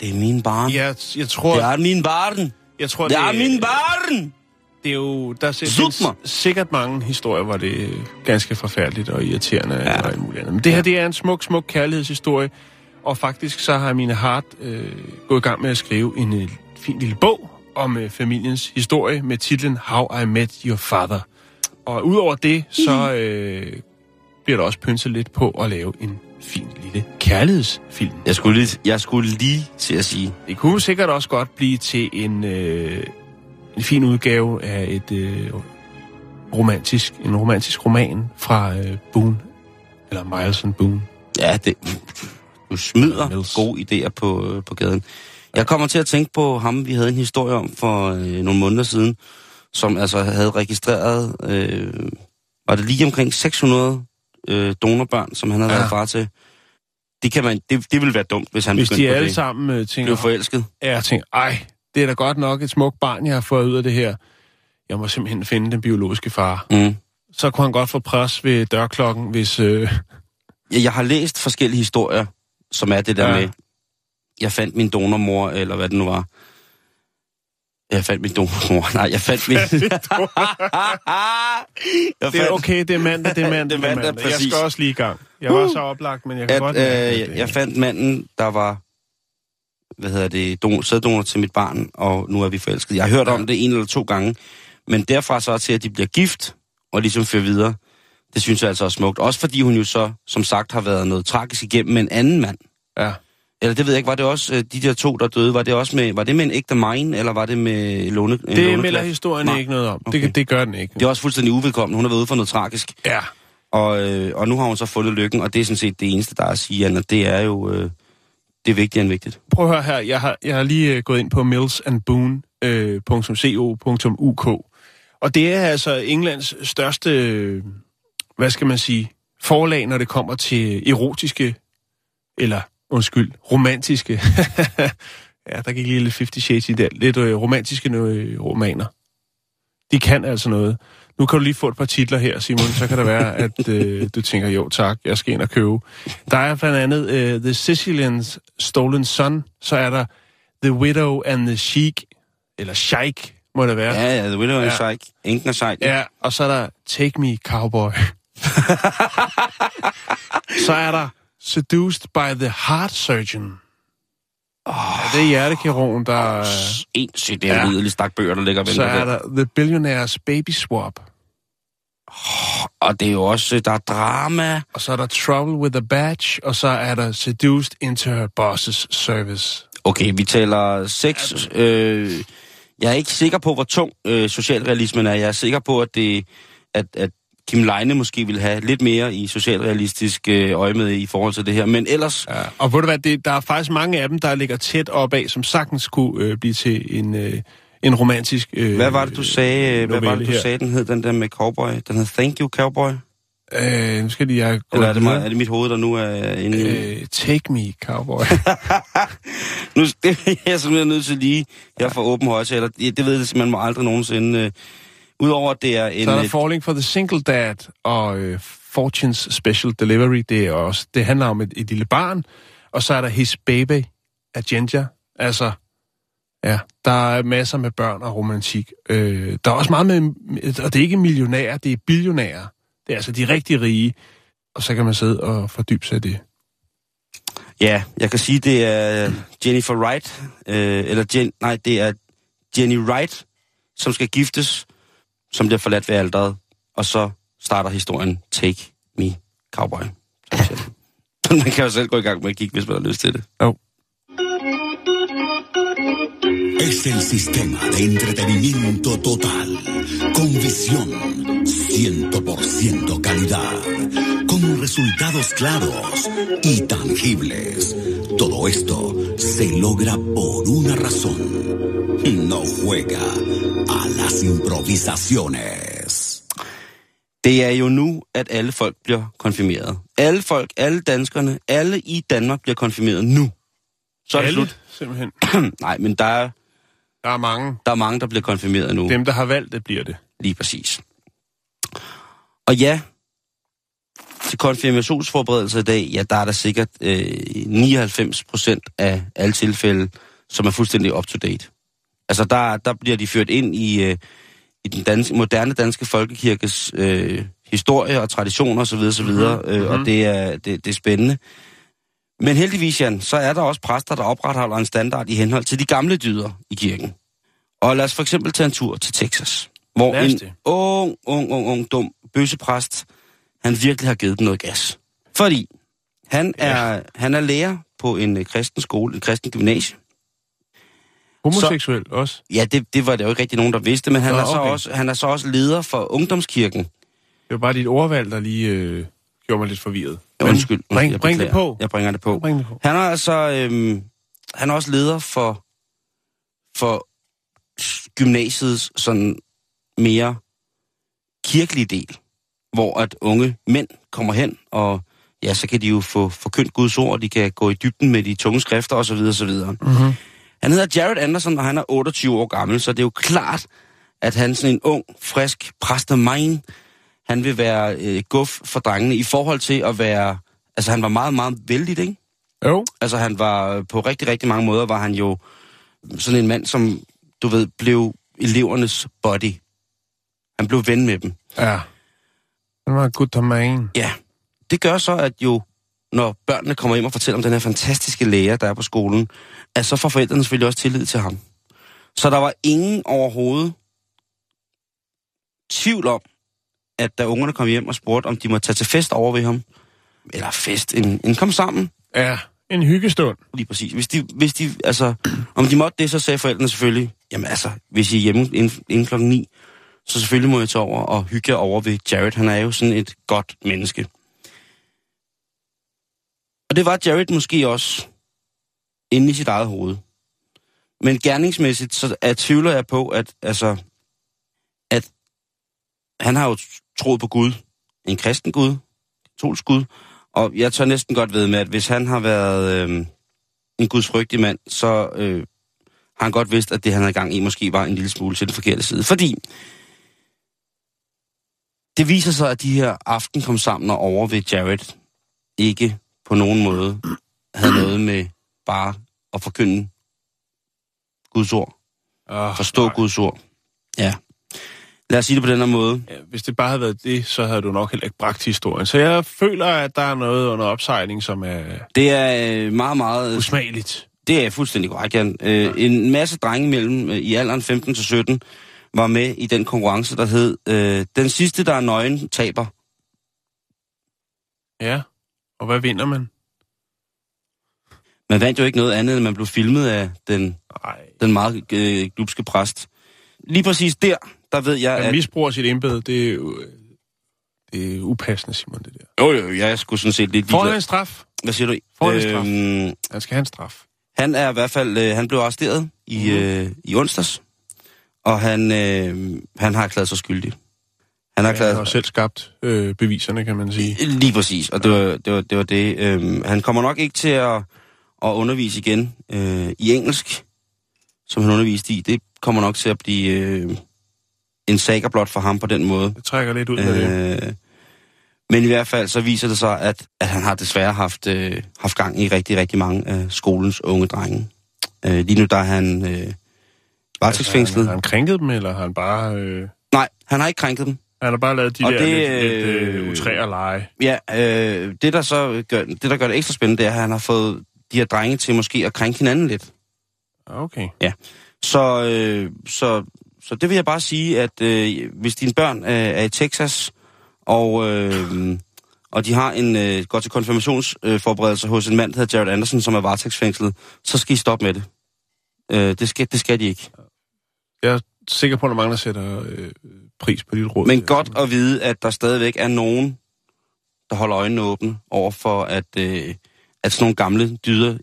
Det er min barn. Jeg, jeg tror, Det er min barn. jeg tror Det er min barn. det er jo, der findes sikkert mange historier, hvor det er ganske forfærdeligt og irriterende. Ja. og alt muligt andet. Men det her, det er en smuk, smuk kærlighedshistorie, og faktisk så har mine Hart øh, gået i gang med at skrive en øh, fin lille bog om øh, familiens historie med titlen How I Met Your Father. Og udover det, så øh, bliver der også pynset lidt på at lave en fin lille kærlighedsfilm. Jeg skulle, lige, jeg skulle lige til at sige, Det kunne sikkert også godt blive til en, øh, en fin udgave af et øh, romantisk, en romantisk roman fra øh, Boone, eller Miles Boone. ja, det, du smider Mills. gode idéer på, øh, på gaden. Jeg kommer til at tænke på ham, vi havde en historie om for øh, nogle måneder siden, som altså havde registreret, øh, var det lige omkring 600 øh, donorbørn, som han havde Ja. været far til. Det, kan man, det, det ville være dumt, hvis han Hvis begyndte de på alle det. sammen øh, tænker, Blev forelsket. ja, jeg tænker, ej, det er da godt nok et smukt barn, jeg har fået ud af det her. Jeg må simpelthen finde den biologiske far. Mm. Så kunne han godt få pres ved dørklokken, hvis... Øh, jeg har læst forskellige historier, som er det der Ja. med, jeg fandt min donormor, eller hvad det nu var. Jeg fandt min donormor. Nej, jeg fandt min... jeg det er okay, det er mandag, det er mandag, Det er mandag, Jeg præcis. skal også lige i gang. Jeg var så oplagt, men jeg kan at, godt... øh, jeg, det- jeg fandt manden, der var hvad hedder det, don, sæddonor til mit barn, og nu er vi forelskede. Jeg har hørt om det en eller to gange, men derfra så til, at de bliver gift, og ligesom fører videre, det synes jeg altså er smukt. Også fordi hun jo så, som sagt, har været noget tragisk igennem med en anden mand. Ja. Eller det ved jeg ikke, var det også øh, de der to, der døde, var det også med, var det med en ægte mine, eller var det med låne, Det låneklat? melder historien Nej. ikke noget om. Okay. Det, det gør den ikke. Det er også fuldstændig uvedkommende. Hun har været ude for noget tragisk. Ja. Og, øh, og nu har hun så fundet lykken, og det er sådan set det eneste, der er at sige, Anna. Det er jo øh, det er vigtigere end vigtigt. Prøv at høre her. Jeg har, jeg har lige øh, gået ind på millsandboone.co.uk. Og det er altså Englands største, øh, hvad skal man sige, forlag, når det kommer til erotiske, eller undskyld, romantiske. ja, der gik lige lidt 50 Shades i det. Lidt øh, romantiske øh, romaner. De kan altså noget. Nu kan du lige få et par titler her, Simon, så kan det være, at øh, du tænker, jo tak, jeg skal ind og købe. Der er blandt andet øh, The Sicilian's Stolen Son, så er der The Widow and the Sheik, eller Sheik, må det være. Ja, ja, The Widow and Ja. Sheik. Enken og Sheik. Ja, og så er der Take Me Cowboy. så er der Seduced by the Heart Surgeon. Oh. Ja, det er hjertekirurgen, der... Sindssygt, det er Ja. en stak bøger, der ligger og Så er der. The Billionaire's Baby Swap. Og det er jo også, der er drama. Og så er der Trouble with a Badge. Og så er der Seduced into her boss's service. Okay, vi taler sex. Øh, jeg er ikke sikker på, hvor tung øh, socialrealismen er. Jeg er sikker på, at, det, at, at Kim Leine måske vil have lidt mere i socialrealistisk øh, øje med i forhold til det her. Men ellers, Ja. Og ved du hvad, det, der er faktisk mange af dem, der ligger tæt opad, som sagtens kunne øh, blive til en, øh, en romantisk øh, hvad var det, du sagde, øh, hvad var det, du her. sagde, den hed, den der med cowboy? Den hed Thank You Cowboy? Øh, nu skal de have Eller er det, mig, er det mit hoved, der nu er inde i... Øh, take me, cowboy. Nu det er jeg simpelthen nødt til lige her for åben højtaler. Det, det ved jeg simpelthen aldrig nogensinde. Øh, Udover at det er en... så er der øh, Falling for the Single Dad og øh, Fortune's Special Delivery. Det, er også, det handler om et, et lille barn. Og så er der His Baby af Ginger. Altså, ja, der er masser med børn og romantik. Øh, der er også meget med, og det er ikke millionærer, det er billionærer. Det er altså de rigtig rige. Og så kan man sidde og fordybe sig i det. Ja, jeg kan sige, det er Jennifer Wright, øh, eller Jen, nej, det er Jenny Wright, som skal giftes, som bliver forladt ved alderet, og så starter historien Take Me Cowboy. det. man kan jo selv gå i gang med at kigge, hvis man har lyst til det. Jo. Es el sistema de entretenimiento total, con visión, 100% calidad, con resultados claros y tangibles. Todo esto se logra por una razón. No juega a las improvisaciones. Det er jo nu, at alle folk bliver konfirmeret. Alle folk, alle danskerne, alle i Danmark bliver konfirmeret nu. Så er det Alle, slut. simpelthen. Nej, men der er, Der er mange. der er mange, der bliver konfirmeret nu. Dem, der har valgt det, bliver det. Lige præcis. Og ja, til konfirmationsforberedelse i dag, ja, der er der sikkert øh, 99 procent af alle tilfælde, som er fuldstændig up-to-date. Altså, der, der bliver de ført ind i, øh, i den danske, moderne danske folkekirkes øh, historie og traditioner osv. osv. Mm-hmm. Øh, og det er, det, det er spændende. Men heldigvis, Jan, så er der også præster, der opretholder en standard i henhold til de gamle dyder i kirken. Og lad os for eksempel tage en tur til Texas, hvor en ung, ung, ung, ung, dum bøssepræst, han virkelig har givet dem noget gas. Fordi han er, han er lærer på en øh, kristen skole, en kristen gymnasie. Homoseksuel så... også. Ja, det, det var der jo ikke rigtig nogen, der vidste, men han, Nå, er, så okay. også, han er så også leder for ungdomskirken. Det var bare dit ordvalg, der lige øh, gjorde mig lidt forvirret. Ja, Undskyld. Bring, jeg bring det på. Jeg bringer det på. Bring det på. Han er altså øhm, han er også leder for, for gymnasiets sådan mere kirkelige del, hvor at unge mænd kommer hen, og ja, så kan de jo få forkyndt Guds ord, de kan gå i dybden med de tunge skrifter osv. osv. Mm-hmm. Han hedder Jared Anderson, og han er 28 år gammel, så det er jo klart, at han sådan en ung, frisk præst af mine, han vil være øh, guf for drengene i forhold til at være... Altså, han var meget, meget vældig, ikke? Jo. Altså, han var på rigtig, rigtig mange måder, var han jo sådan en mand, som, du ved, blev elevernes body. Han blev ven med dem. Ja. Han var good to man. Ja, det gør så, at jo, når børnene kommer hjem og fortæller om den her fantastiske lærer, der er på skolen, at så får forældrene selvfølgelig også tillid til ham. Så der var ingen overhovedet tvivl om, at da ungerne kom hjem og spurgte, om de måtte tage til fest over ved ham, eller fest, en, en kom sammen, Ja, en hyggestund. lige præcis. Hvis de, hvis de, altså, om de måtte det, så sagde forældrene selvfølgelig, jamen altså, hvis I er hjemme inden, inden klokken 9, så selvfølgelig må jeg tage over og hygge jer over ved Jared. Han er jo sådan et godt menneske. Og det var Jared måske også inde i sit eget hoved. Men gerningsmæssigt, så er tvivler jeg på, at, altså, at han har jo troet på Gud. En kristen Gud, katolsk Gud. Og jeg tør næsten godt ved med, at hvis han har været øh, en gudsfrygtig mand, så øh, har han godt vidst, at det, han havde gang i, måske var en lille smule til den forkerte side. Fordi det viser sig, at de her aften kom sammen og over ved Jared ikke på nogen måde havde noget med bare at forkynde Guds ord. Oh, Forstå Guds ord. Ja. Lad os sige det på den her måde. Ja, hvis det bare havde været det, så havde du nok heller ikke bragt historien. Så jeg føler, at der er noget under opsejling, som er Det er øh, meget, meget... usmageligt. det er fuldstændig korrekt, Jan. Øh, en masse drenge mellem øh, i alderen 15 til 17 var med i den konkurrence, der hed øh, Den sidste, der er nøgen, taber. Ja, og hvad vinder man? Man vandt jo ikke noget andet, end man blev filmet af den, den meget øh, glupske præst. Lige præcis der, der ved jeg, at... misbruger sit embede, det er jo... Det er upassende, Simon, det der. Jo, jo, jeg skulle sådan set lidt Får han en straf? Hvad siger du? Får han en straf? Øhm, Han skal have en straf. Han er i hvert fald, øh, han blev arresteret i, Mhm. øh, i onsdags, og han, øh, han har erklæret sig skyldig. Han har Han har erklæret jo selv skabt øh, beviserne, kan man sige. lige præcis, og det var det. Var, det, var det. Øh, han kommer nok ikke til at, at undervise igen øh, i engelsk, som han underviste i. Det kommer nok til at blive øh, en sager blot for ham på den måde. Det trækker lidt ud med det. Øh, men i hvert fald så viser det sig, at, at han har desværre haft, øh, haft gang i rigtig, rigtig mange af skolens unge drenge. Øh, lige nu der er han øh, varetægtsfængslet. Har han krænket dem, eller har han bare... Øh, Nej, han har ikke krænket dem. han har bare lavet de Og der det, lidt, lidt øh, øh, utræer lege. Ja, øh, det der så gør, det, der gør det ekstra spændende, det er, at han har fået de her drenge til måske at krænke hinanden lidt. Okay. Så, øh, så, så det vil jeg bare sige, at øh, hvis dine børn øh, er i Texas, og, øh, og de har en øh, går til konfirmationsforberedelse hos en mand, der hedder Jared Anderson, som er varetægtsfængslet, så skal I stoppe med det. Øh, det, skal, det skal de ikke. Jeg er sikker på, at der er mange, der sætter øh, pris på dit råd. Men godt at vide, at der stadigvæk er nogen, der holder øjnene åbne over for, at, øh, at sådan nogle gamle dyder,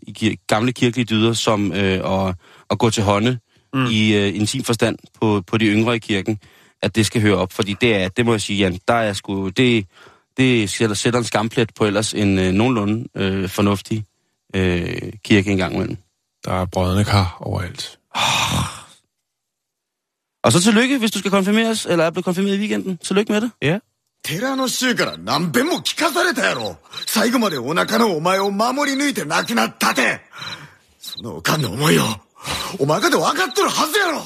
gamle kirkelige dyder, som øh, at, at gå til hånde mm. i øh, intim forstand på, på de yngre i kirken, at det skal høre op. Fordi det er, det må jeg sige, Jan, der er sgu, det, det sætter, sætter en skamplet på ellers en øh, nogenlunde øh, fornuftig øh, kirke engang imellem. Der er brødende kar overalt. Og så tillykke, hvis du skal konfirmeres, eller er blevet konfirmeret i weekenden. Tillykke med det. Ja. 寺の衆から何遍も聞かされたやろ最後までお腹のお前を守り抜いて亡くなったてそのおかんの思いをお前かで分かっとるはずやろ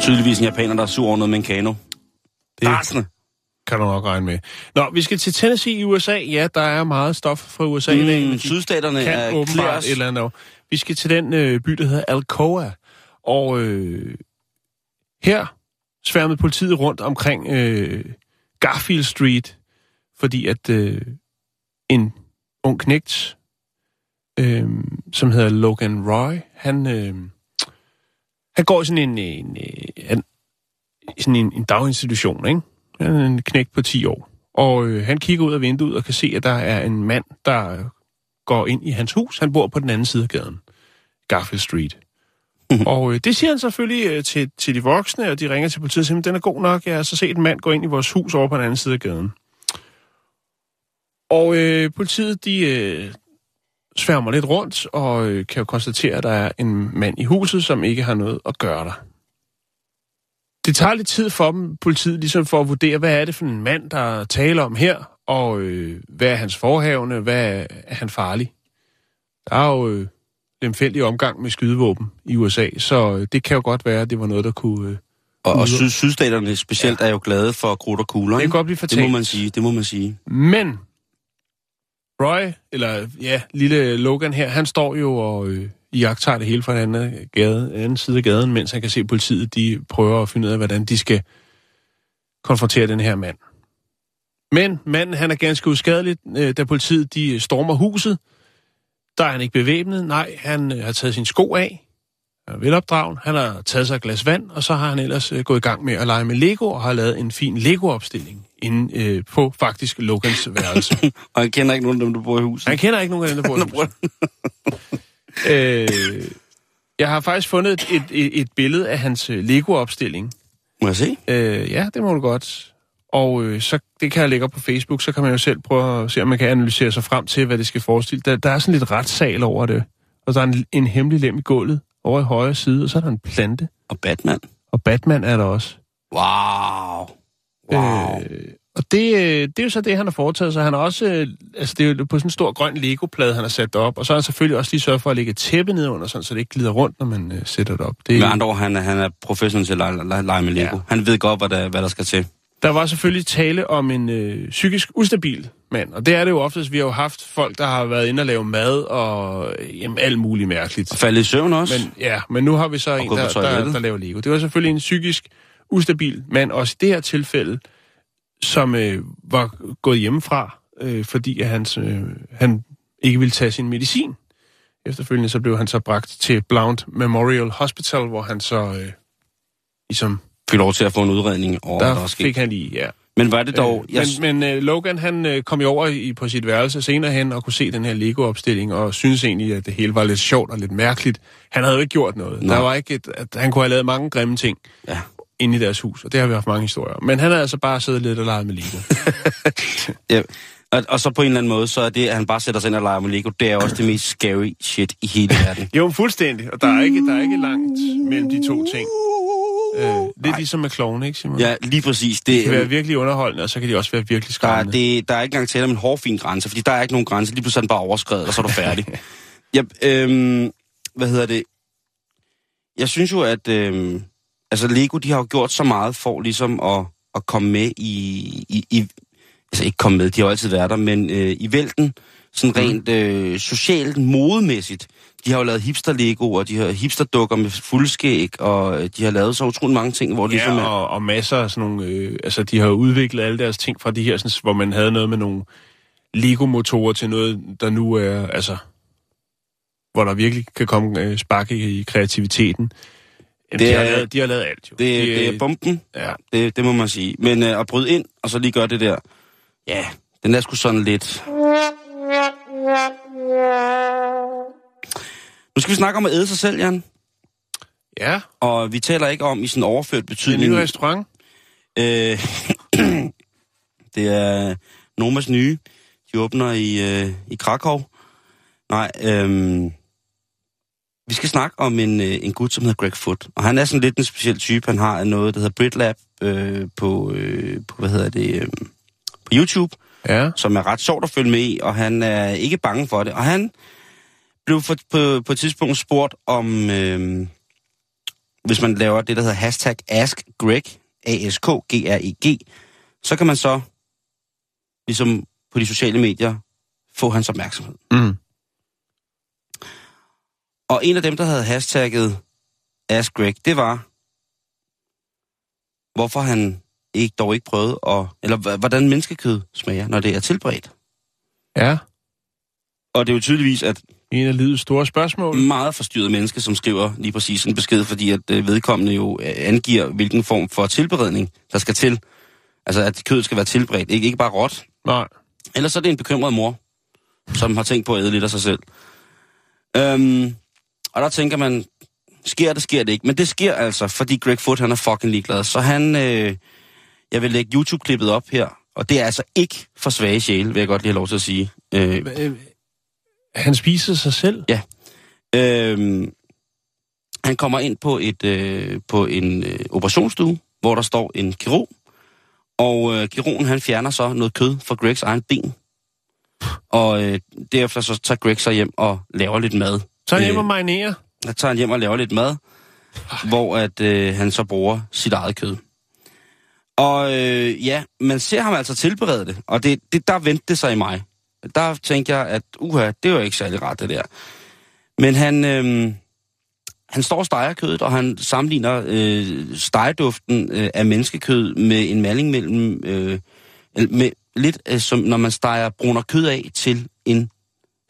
Tydeligvis en japaner, der er sur over noget med en kano. Det Rasende. kan du nok regne med. Nå, vi skal til Tennessee i USA. Ja, der er meget stof fra USA i dag. Mm, men de sydstaterne kan er åbenbart klæres. et eller andet. år. Vi skal til den øh, by, der hedder Alcoa. Og øh, her sværmede politiet rundt omkring øh, Garfield Street, fordi at øh, en ung knægt, øh, som hedder Logan Roy, han, øh, han går i sådan en, en, øh, en, i sådan en, en daginstitution, ikke? Han er en knægt på 10 år. Og øh, han kigger ud af vinduet og kan se, at der er en mand, der går ind i hans hus. Han bor på den anden side af gaden, Garfield Street. Og øh, det siger han selvfølgelig øh, til, til de voksne, og de ringer til politiet og siger, den er god nok, jeg har så set en mand gå ind i vores hus over på den anden side af gaden. Og øh, politiet, de øh, sværmer lidt rundt, og øh, kan jo konstatere, at der er en mand i huset, som ikke har noget at gøre der. Det tager lidt tid for dem, politiet, ligesom for at vurdere, hvad er det for en mand, der taler om her, og øh, hvad er hans forhavne, hvad er, er han farlig? Der er jo øh, lemfældig omgang med skydevåben i USA, så øh, det kan jo godt være, at det var noget, der kunne... Øh, Og, og syd, sydstaterne specielt ja. er jo glade for krudt og kugler, det kan godt blive det må fatalt. man sige, det må man sige. Men Roy, eller ja, lille Logan her, han står jo og øh, jagter det hele fra den anden, gade, anden side af gaden, mens han kan se at politiet, de prøver at finde ud af, hvordan de skal konfrontere den her mand. Men manden, han er ganske uskadelig, øh, da politiet, de stormer huset. Der er han ikke bevæbnet. Nej, han øh, har taget sin sko af. Han er velopdragen. Han har taget sig et glas vand, og så har han ellers øh, gået i gang med at lege med Lego, og har lavet en fin Lego-opstilling inde øh, på faktisk Logans værelse. Og jeg kender ikke nogen af dem, der bor i huset. Han kender ikke nogen af dem, der bor i huset. øh, Jeg har faktisk fundet et, et, et, et billede af hans øh, Lego-opstilling. Må jeg se? Øh, ja, det må du godt. Og øh, så det kan jeg lægge op på Facebook, så kan man jo selv prøve at se, om man kan analysere sig frem til, hvad det skal forestille. Der, der er sådan lidt retssal over det. Og der er en, en hemmelig lem i gulvet over i højre side, og så er der en plante. Og Batman. Og Batman er der også. Wow. Wow. Øh, og det, øh, det er jo så det, han har foretaget sig. Han har også, øh, altså det er jo på sådan en stor grøn Lego-plade, han har sat op. Og så har han selvfølgelig også lige sørget for at lægge et tæppe ned under, sådan, så det ikke glider rundt, når man øh, sætter det op. Det, Med andre ord, han er, han er professionel til at lege, lege, med Lego. Ja. Han ved godt, hvad der, hvad der skal til. Der var selvfølgelig tale om en øh, psykisk ustabil mand. Og det er det jo oftest. Vi har jo haft folk, der har været inde og lave mad og jamen, alt muligt mærkeligt. Og falde i søvn også. Men, ja, men nu har vi så en, gå på der, der, der laver Lego. Det var selvfølgelig en psykisk ustabil mand, også i det her tilfælde, som øh, var gået hjemmefra, øh, fordi at hans, øh, han ikke ville tage sin medicin. Efterfølgende så blev han så bragt til Blount Memorial Hospital, hvor han så øh, ligesom, Fik lov til at få en udredning over, der der fik han lige, ja. Men var det dog... Øh, jeg, men men øh, Logan, han øh, kom jo over i, på sit værelse senere hen og kunne se den her Lego-opstilling, og synes egentlig, at det hele var lidt sjovt og lidt mærkeligt. Han havde jo ikke gjort noget. Nå. Der var ikke et, at han kunne have lavet mange grimme ting Ja. inde i deres hus, og det har vi haft mange historier om. Men han havde altså bare siddet lidt og leget med Lego. ja. Og, og så på en eller anden måde, så er det, at han bare sætter sig ind og leger med Lego, det er også det mest scary shit i hele verden. jo, fuldstændig, og der er ikke, der er ikke langt mellem de to ting. Øh, lidt Nej. ligesom med klovne, ikke Simon? Ja, lige præcis. Det, Det kan være virkelig underholdende, og så kan de også være virkelig der, er, skræmmende. det, der er ikke engang tale om en hårfin grænse, fordi der er ikke nogen grænse. Lige pludselig er den bare overskrevet, og så er du færdig. ja, øhm, hvad hedder det? Jeg synes jo, at øhm, altså Lego, de har jo gjort så meget for ligesom at, at komme med i, i, i... Altså ikke komme med, de har jo altid været der, men øh, i vælten, sådan rent øh, socialt, modemæssigt. De har jo lavet hipster-Lego, og de har hipster-dukker med fuldskæg, og øh, de har lavet så utrolig mange ting, hvor det ligesom Ja, er... og, og masser af sådan nogle... Øh, altså, de har udviklet alle deres ting fra de her, sådan, hvor man havde noget med nogle Lego-motorer til noget, der nu er... Altså, hvor der virkelig kan komme øh, spark i, i kreativiteten. Jamen, Det de, har er- lavet, de har lavet alt, jo. Det, de, det er bomben. Ja. Det, det må man sige. Men øh, at bryde ind, og så lige gøre det der, ja, den er sgu sådan lidt... Nu skal vi snakke om at æde sig selv, Jan. ja, Og vi taler ikke om i sådan overført er en betydning. ny restaurant. Øh, det er Nomas nye. De åbner i, øh, i Krakow. Nej, øhm, vi skal snakke om en, øh, en gut, som hedder Greg Foot. Og han er sådan lidt en speciel type. Han har noget, der hedder BritLab øh, på, øh, på, hvad hedder det, øh, på YouTube, Ja. som er ret sjovt at følge med i, og han er ikke bange for det. Og han blev for, på, på et tidspunkt spurgt om, øh, hvis man laver det, der hedder hashtag AskGreg, A-S-K-G-R-E-G, så kan man så, ligesom på de sociale medier, få hans opmærksomhed. Mm. Og en af dem, der havde hashtagget AskGreg, det var, hvorfor han ikke, dog ikke prøvede, at, eller hvordan menneskekød smager, når det er tilberedt. Ja. Og det er jo tydeligvis, at En af livets store spørgsmål. meget forstyrret menneske, som skriver lige præcis en besked, fordi at øh, vedkommende jo øh, angiver, hvilken form for tilberedning, der skal til. Altså, at kødet skal være tilberedt, ikke, ikke bare råt. Nej. Ellers så er det en bekymret mor, som har tænkt på at æde lidt af sig selv. Øhm, og der tænker man, sker det, sker det ikke. Men det sker altså, fordi Greg Foot, han er fucking ligeglad. Så han, øh, jeg vil lægge YouTube-klippet op her, og det er altså ikke for svage sjæle, vil jeg godt lige have lov til at sige. Øh, Øh, Han spiser sig selv. Øhm, han kommer ind på et øh, på en øh, operationsstue, hvor der står en kirurg, og øh, kirurgen han fjerner så noget kød fra Gregs egen ben. Og øh, derefter så tager Greg sig hjem og laver lidt mad. Så han hjem Øh, og marinerer. Der tager han hjem og laver lidt mad, hvor at øh, han så bruger sit eget kød. Og øh, ja, man ser ham altså tilberede det, og det, det der vendte det sig i mig. Der tænkte jeg, at uha, det var ikke særlig rart det der. Men han, øh, han står og steger kødet, og han sammenligner øh, stegeduften øh, af menneskekød med en maling mellem, øh, med lidt øh, som når man steger bruner kød af til en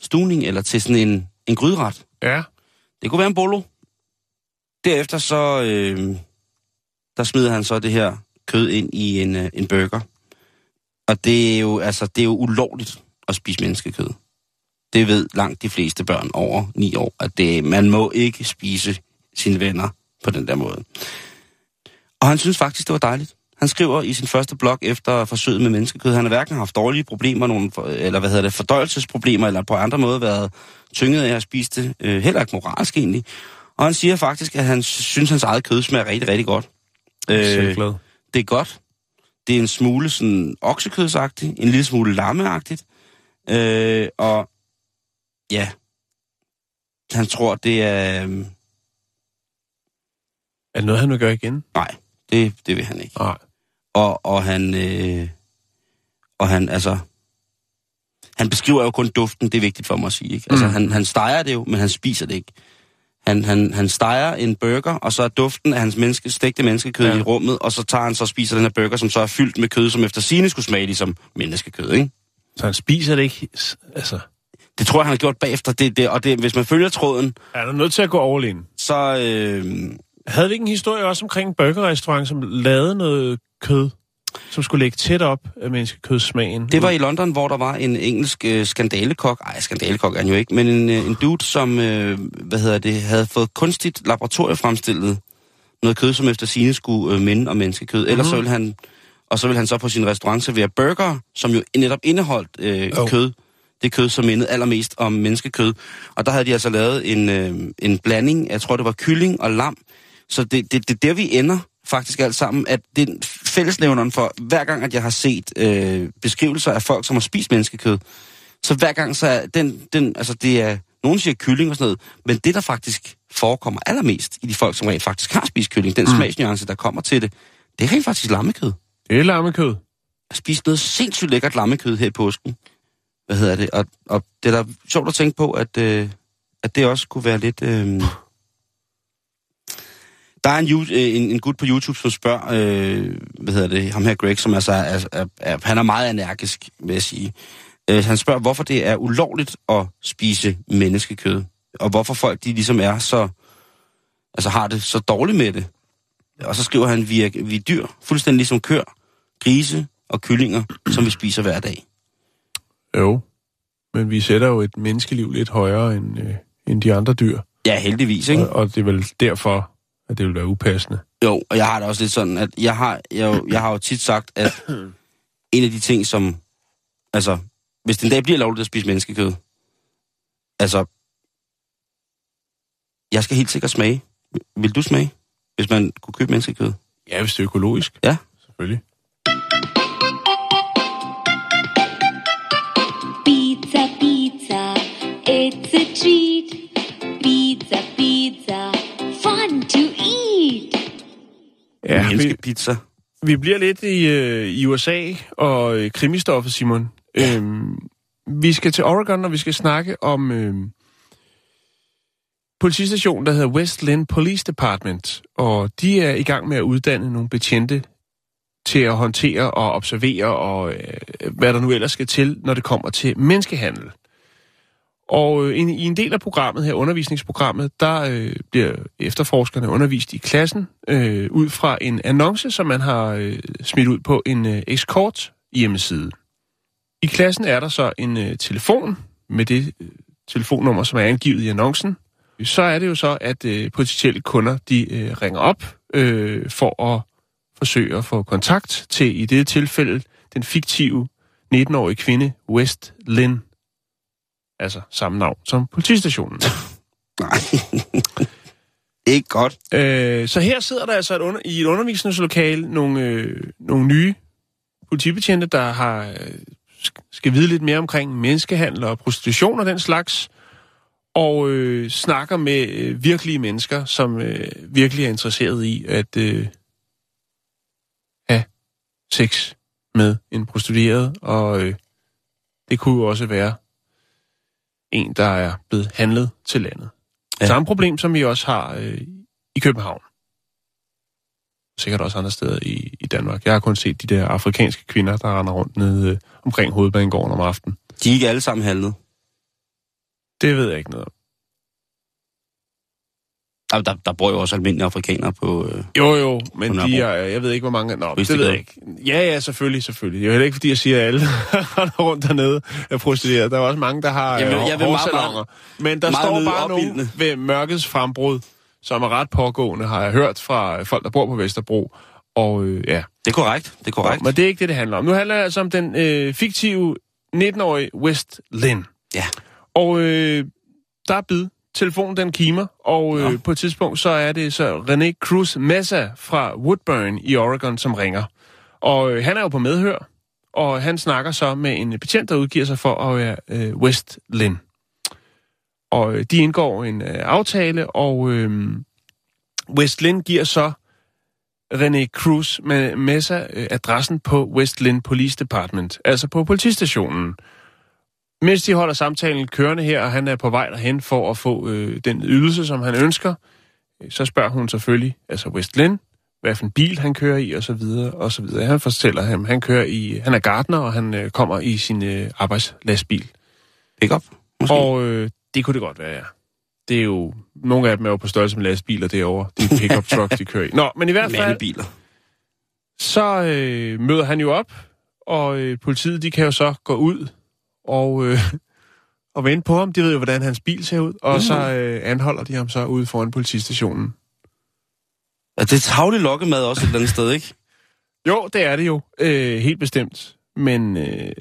stuning, eller til sådan en, en gryderet. Ja. Det kunne være en bolo. Derefter så, øh, der smider han så det her kød ind i en, øh, en burger. Og det er jo, altså, det er jo ulovligt at spise menneskekød. Det ved langt de fleste børn over 9 år, at det, man må ikke spise sine venner på den der måde. Og han synes faktisk, det var dejligt. Han skriver i sin første blog efter forsøget med menneskekød, han har hverken haft dårlige problemer, nogen, eller hvad hedder det, fordøjelsesproblemer, eller på andre måder været tynget af at spise det, øh, heller ikke moralsk egentlig. Og han siger faktisk, at han synes, hans eget kød smager rigtig, rigtig godt. Øh, det er godt. Det er en smule sådan oksekødsagtigt, en lille smule lammeagtigt. Øh, og ja, han tror, det er... øhm, Er det noget, han vil gøre igen? Nej, det, det vil han ikke. Nej. Og, og han... Øh, og han, altså... han beskriver jo kun duften, det er vigtigt for mig at sige. Ikke? Altså, Mm. han, han steger det jo, men han spiser det ikke. Han, han, han steger en burger, og så er duften af hans menneske, stegte menneskekød ja. i rummet, og så tager han så og spiser den her burger, som så er fyldt med kød, som efter sine skulle smage ligesom menneskekød, ikke? Så han spiser det ikke. Altså, Det tror jeg, han har gjort bagefter, det, det, og det, hvis man følger tråden, er der nødt til at gå all in? så... Øh, Havde vi ikke en historie også omkring en burgerrestaurant, som lavede noget kød, som skulle lægge tæt op af menneskekødsmagen? Det var i London, hvor der var en engelsk øh, skandalekok. Ej, skandalekok er han jo ikke, men en, øh, en dude, som øh, hvad hedder det, havde fået kunstigt laboratoriefremstillet noget kød, som efter sine skulle øh, minde om menneskekød. Mm-hmm. Ellers så ville han, og så ville han så på sin restaurant servere burger, som jo netop indeholdt øh, oh. kød. Det kød, som mindede allermest om menneskekød. Og der havde de altså lavet en, øh, en blanding, jeg tror det var kylling og lam. Så det, det, det er der, vi ender faktisk alt sammen, at det er fællesnævneren for, hver gang, at jeg har set øh, beskrivelser af folk, som har spist menneskekød, så hver gang, så er den, den, altså det er, nogen siger kylling og sådan noget, men det, der faktisk forekommer allermest i de folk, som rent faktisk har spist kylling, den mm. smagsnuance, der kommer til det, det er rent faktisk lammekød. Det er lammekød. Jeg spiste noget sindssygt lækkert lammekød her i påsken. Hvad hedder det? Og, og det er da sjovt at tænke på, at, øh, at det også kunne være lidt... Øh... Der er en, øh, en, en gut på YouTube, som spørger, øh, hvad hedder det, ham her Greg, som altså er, er, er, han er meget energisk, vil jeg sige. Øh, han spørger, hvorfor det er ulovligt at spise menneskekød, og hvorfor folk de ligesom er så, altså har det så dårligt med det. Og så skriver han, vi er, vi er dyr, fuldstændig ligesom køer, grise og kyllinger, som vi spiser hver dag. Jo. Men vi sætter jo et menneskeliv lidt højere end, øh, end de andre dyr. Ja, heldigvis, ikke? Og, og det er vel derfor, at det vil være upassende. Jo, og jeg har det også lidt sådan, at jeg har, jeg, jo- jeg har jo tit sagt, at en af de ting, som... Altså, hvis den dag bliver lovligt at spise menneskekød, altså... Jeg skal helt sikkert smage. Vil du smage, hvis man kunne købe menneskekød? Ja, hvis det er økologisk. Ja. Selvfølgelig. It's a treat. Pizza, pizza, fun to eat. Ja, vi, Menneskepizza. vi bliver lidt i, øh, i USA og øh, krimistoffet, Simon. Ja. Øhm, vi skal til Oregon, og vi skal snakke om øh, politistationen, der hedder West Lynn Police Department. Og de er i gang med at uddanne nogle betjente til at håndtere og observere, og øh, hvad der nu ellers skal til, når det kommer til menneskehandel. Og øh, i en del af programmet her, undervisningsprogrammet, der øh, bliver efterforskerne undervist i klassen øh, ud fra en annonce, som man har øh, smidt ud på en øh, escort hjemmeside. I klassen er der så en øh, telefon med det øh, telefonnummer, som er angivet i annoncen. Så er det jo så, at øh, potentielle kunder de øh, ringer op øh, for at forsøge at få kontakt til, i det tilfælde, den fiktive 19-årige kvinde West Lynn. Altså samme navn som politistationen. Nej. Ikke godt. Øh, så her sidder der altså et under, i et undervisningslokale nogle, øh, nogle nye politibetjente, der har øh, sk- skal vide lidt mere omkring menneskehandel og prostitution og den slags, og øh, snakker med øh, virkelige mennesker, som øh, virkelig er interesseret i at øh, have sex med en prostitueret, og øh, det kunne jo også være en, der er blevet handlet til landet. Ja. Samme problem, som vi også har øh, i København. Sikkert også andre steder i, i Danmark. Jeg har kun set de der afrikanske kvinder, der render rundt nede øh, omkring hovedbanegården om aftenen. De er ikke alle sammen handlet. Det ved jeg ikke noget om. Der, der, der bor jo også almindelige afrikanere på... Øh, Jo, jo, men de er, jeg ved ikke, hvor mange... Nå, det Vidste ved jeg ikke. Ja, ja, selvfølgelig, selvfølgelig. Det er jo heller ikke, fordi jeg siger, at alle rundt dernede er prostitueret. Der er også mange, der har vil- øh, jeg vil meget, hårsalonger. Men der meget står bare nogen ved mørkets frembrud, som er ret pågående, har jeg hørt fra øh, folk, der bor på Vesterbro. Og øh, ja, det er korrekt, det er korrekt. men det er ikke det, det handler om. Nu handler det altså om den øh, fiktive 19-årige West Lynn. Ja. Og øh, der er bid. Telefonen den kimer, og øh, Nå. på et tidspunkt så er det så René Cruz Mesa fra Woodburn i Oregon, som ringer. Og øh, han er jo på medhør, og han snakker så med en betjent, der udgiver sig for at være øh, West Lynn. Og øh, de indgår en øh, aftale, og øh, West Lynn giver så René Cruz med Mesa øh, adressen på West Lynn Police Department, altså på politistationen. Mens de holder samtalen kørende her, og han er på vej derhen for at få øh, den ydelse, som han ønsker, så spørger hun selvfølgelig, altså West Lynn, hvad for en bil han kører i, og så videre, og så videre. Han fortæller ham, han kører i, han er gartner, og han øh, kommer i sin øh, arbejdslastbil. Pick-up, måske? Og øh, det kunne det godt være, ja. Det er jo, nogle af dem er jo på størrelse med lastbiler derovre. Det er pick-up truck, de kører i. Nå, men i hvert fald, biler. så øh, møder han jo op, og øh, politiet, de kan jo så gå ud og, øh, og vente på ham. De ved jo, hvordan hans bil ser ud, og Mm. så øh, anholder de ham så ude foran politistationen. Er det tavlig lokkemad også et eller andet sted, ikke? Jo, det er det jo. Øh, helt bestemt. Men øh,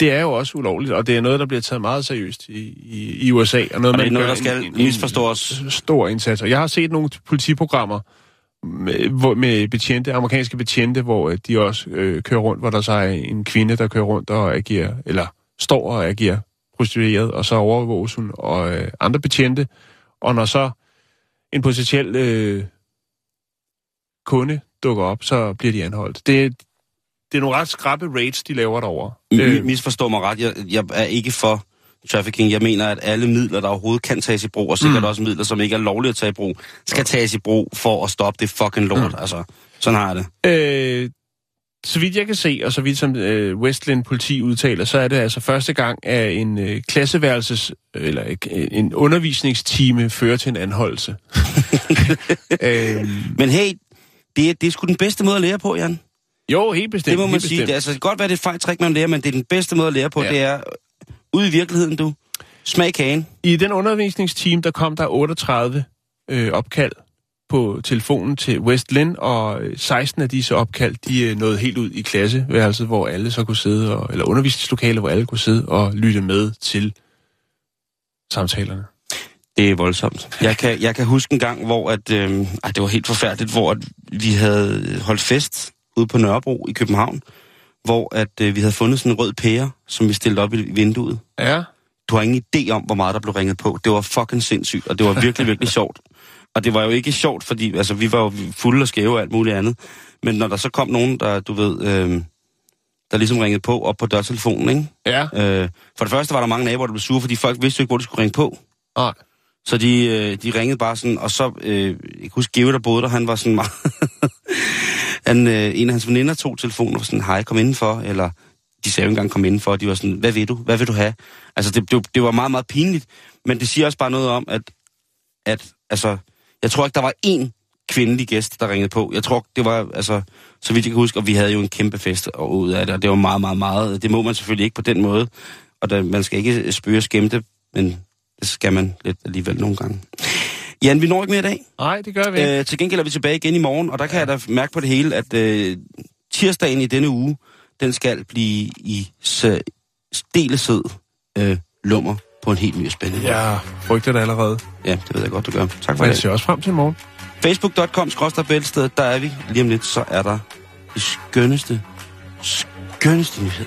det er jo også ulovligt, og det er noget, der bliver taget meget seriøst i, i, i USA. Og, noget, Og det er man noget, gør der skal en, misforstås. En stor indsats. Og Jeg har set nogle politiprogrammer med, hvor, med betjente, amerikanske betjente, hvor øh, de også øh, kører rundt, hvor der så er en kvinde, der kører rundt og agerer, eller står og agerer prostitueret, og så overvåges hun og øh, andre betjente. Og når så en potentiel øh, kunde dukker op, så bliver de anholdt. Det, det er nogle ret skrappe raids, de laver derovre. Øh. Misforstå mig ret, jeg, jeg er ikke for trafficking. Jeg mener, at alle midler, der overhovedet kan tages i brug, og sikkert mm. også midler, som ikke er lovlige at tage i brug, skal tages i brug for at stoppe det fucking lort. Mm. Altså, sådan har jeg det. Øh, så vidt jeg kan se, og så vidt som øh, Westland politi udtaler, så er det altså første gang, at en øh, klasseværelses, eller øh, en undervisningstime fører til en anholdelse. øh, Men hey, det er, det er sgu den bedste måde at lære på, Jan. jo, helt bestemt. Det må man sige. bestemt. Det er, altså, det kan godt være, det er et fejl trick, man lærer, men det er den bedste måde at lære på. Ja. Ja. Det er øh, ude i virkeligheden, du. Smag kagen. I den undervisningsteam, der kom der 38 øh, opkald på telefonen til West Lynn, og øh, 16 af disse opkald, de øh, nåede helt ud i klasseværelset, hvor alle så kunne sidde, og, eller undervisningslokale, hvor alle kunne sidde og lytte med til samtalerne. Det er voldsomt. Jeg kan, jeg kan huske en gang, hvor at, øh, ej, det var helt forfærdeligt, hvor at vi havde holdt fest ude på Nørrebro i København, hvor at øh, vi havde fundet sådan en rød pære, som vi stillede op i vinduet. Ja. Du har ingen idé om, hvor meget der blev ringet på. Det var fucking sindssygt, og det var virkelig, virkelig sjovt. Og det var jo ikke sjovt, fordi altså, vi var jo fulde og skæve og alt muligt andet. Men når der så kom nogen, der, du ved, øh, der ligesom ringede på op på dørtelefonen, ikke? Ja. Øh, for det første var der mange naboer, der blev sure, fordi folk vidste jo ikke, hvor de skulle ringe på. Nej. Så de, øh, de ringede bare sådan, og så, øh, jeg kan huske, Geo, der boede der, han var sådan meget... han, øh, en af hans veninder tog telefonen og var sådan, hej, kom indenfor, eller de sagde jo engang, kom indenfor, og de var sådan, hvad vil du? Hvad vil du have? Altså, det, det, det var meget, meget pinligt, men det siger også bare noget om, at, at altså, jeg tror ikke, der var én kvindelig gæst, der ringede på. Jeg tror, det var, altså, så vidt jeg kan huske, og vi havde jo en kæmpe fest og ud af det, og det var meget, meget, meget. Det må man selvfølgelig ikke på den måde, og der, man skal ikke spøge og skæmme det, men det skal man lidt alligevel nogle gange. Jan, vi når ikke mere i dag. Nej, det gør vi ikke. Øh, til gengæld er vi tilbage igen i morgen, og der kan ja. jeg da mærke på det hele, at øh, tirsdagen i denne uge, den skal blive i stilesød øh, lummer på en helt ny og spændende måde. Jeg frygter det allerede. Ja, det ved jeg godt, du gør. Tak for Men jeg det. ser også frem til i morgen. Facebook.com, bæltested, der er vi. Lige om lidt, så er der det skønneste, skønneste nyhed.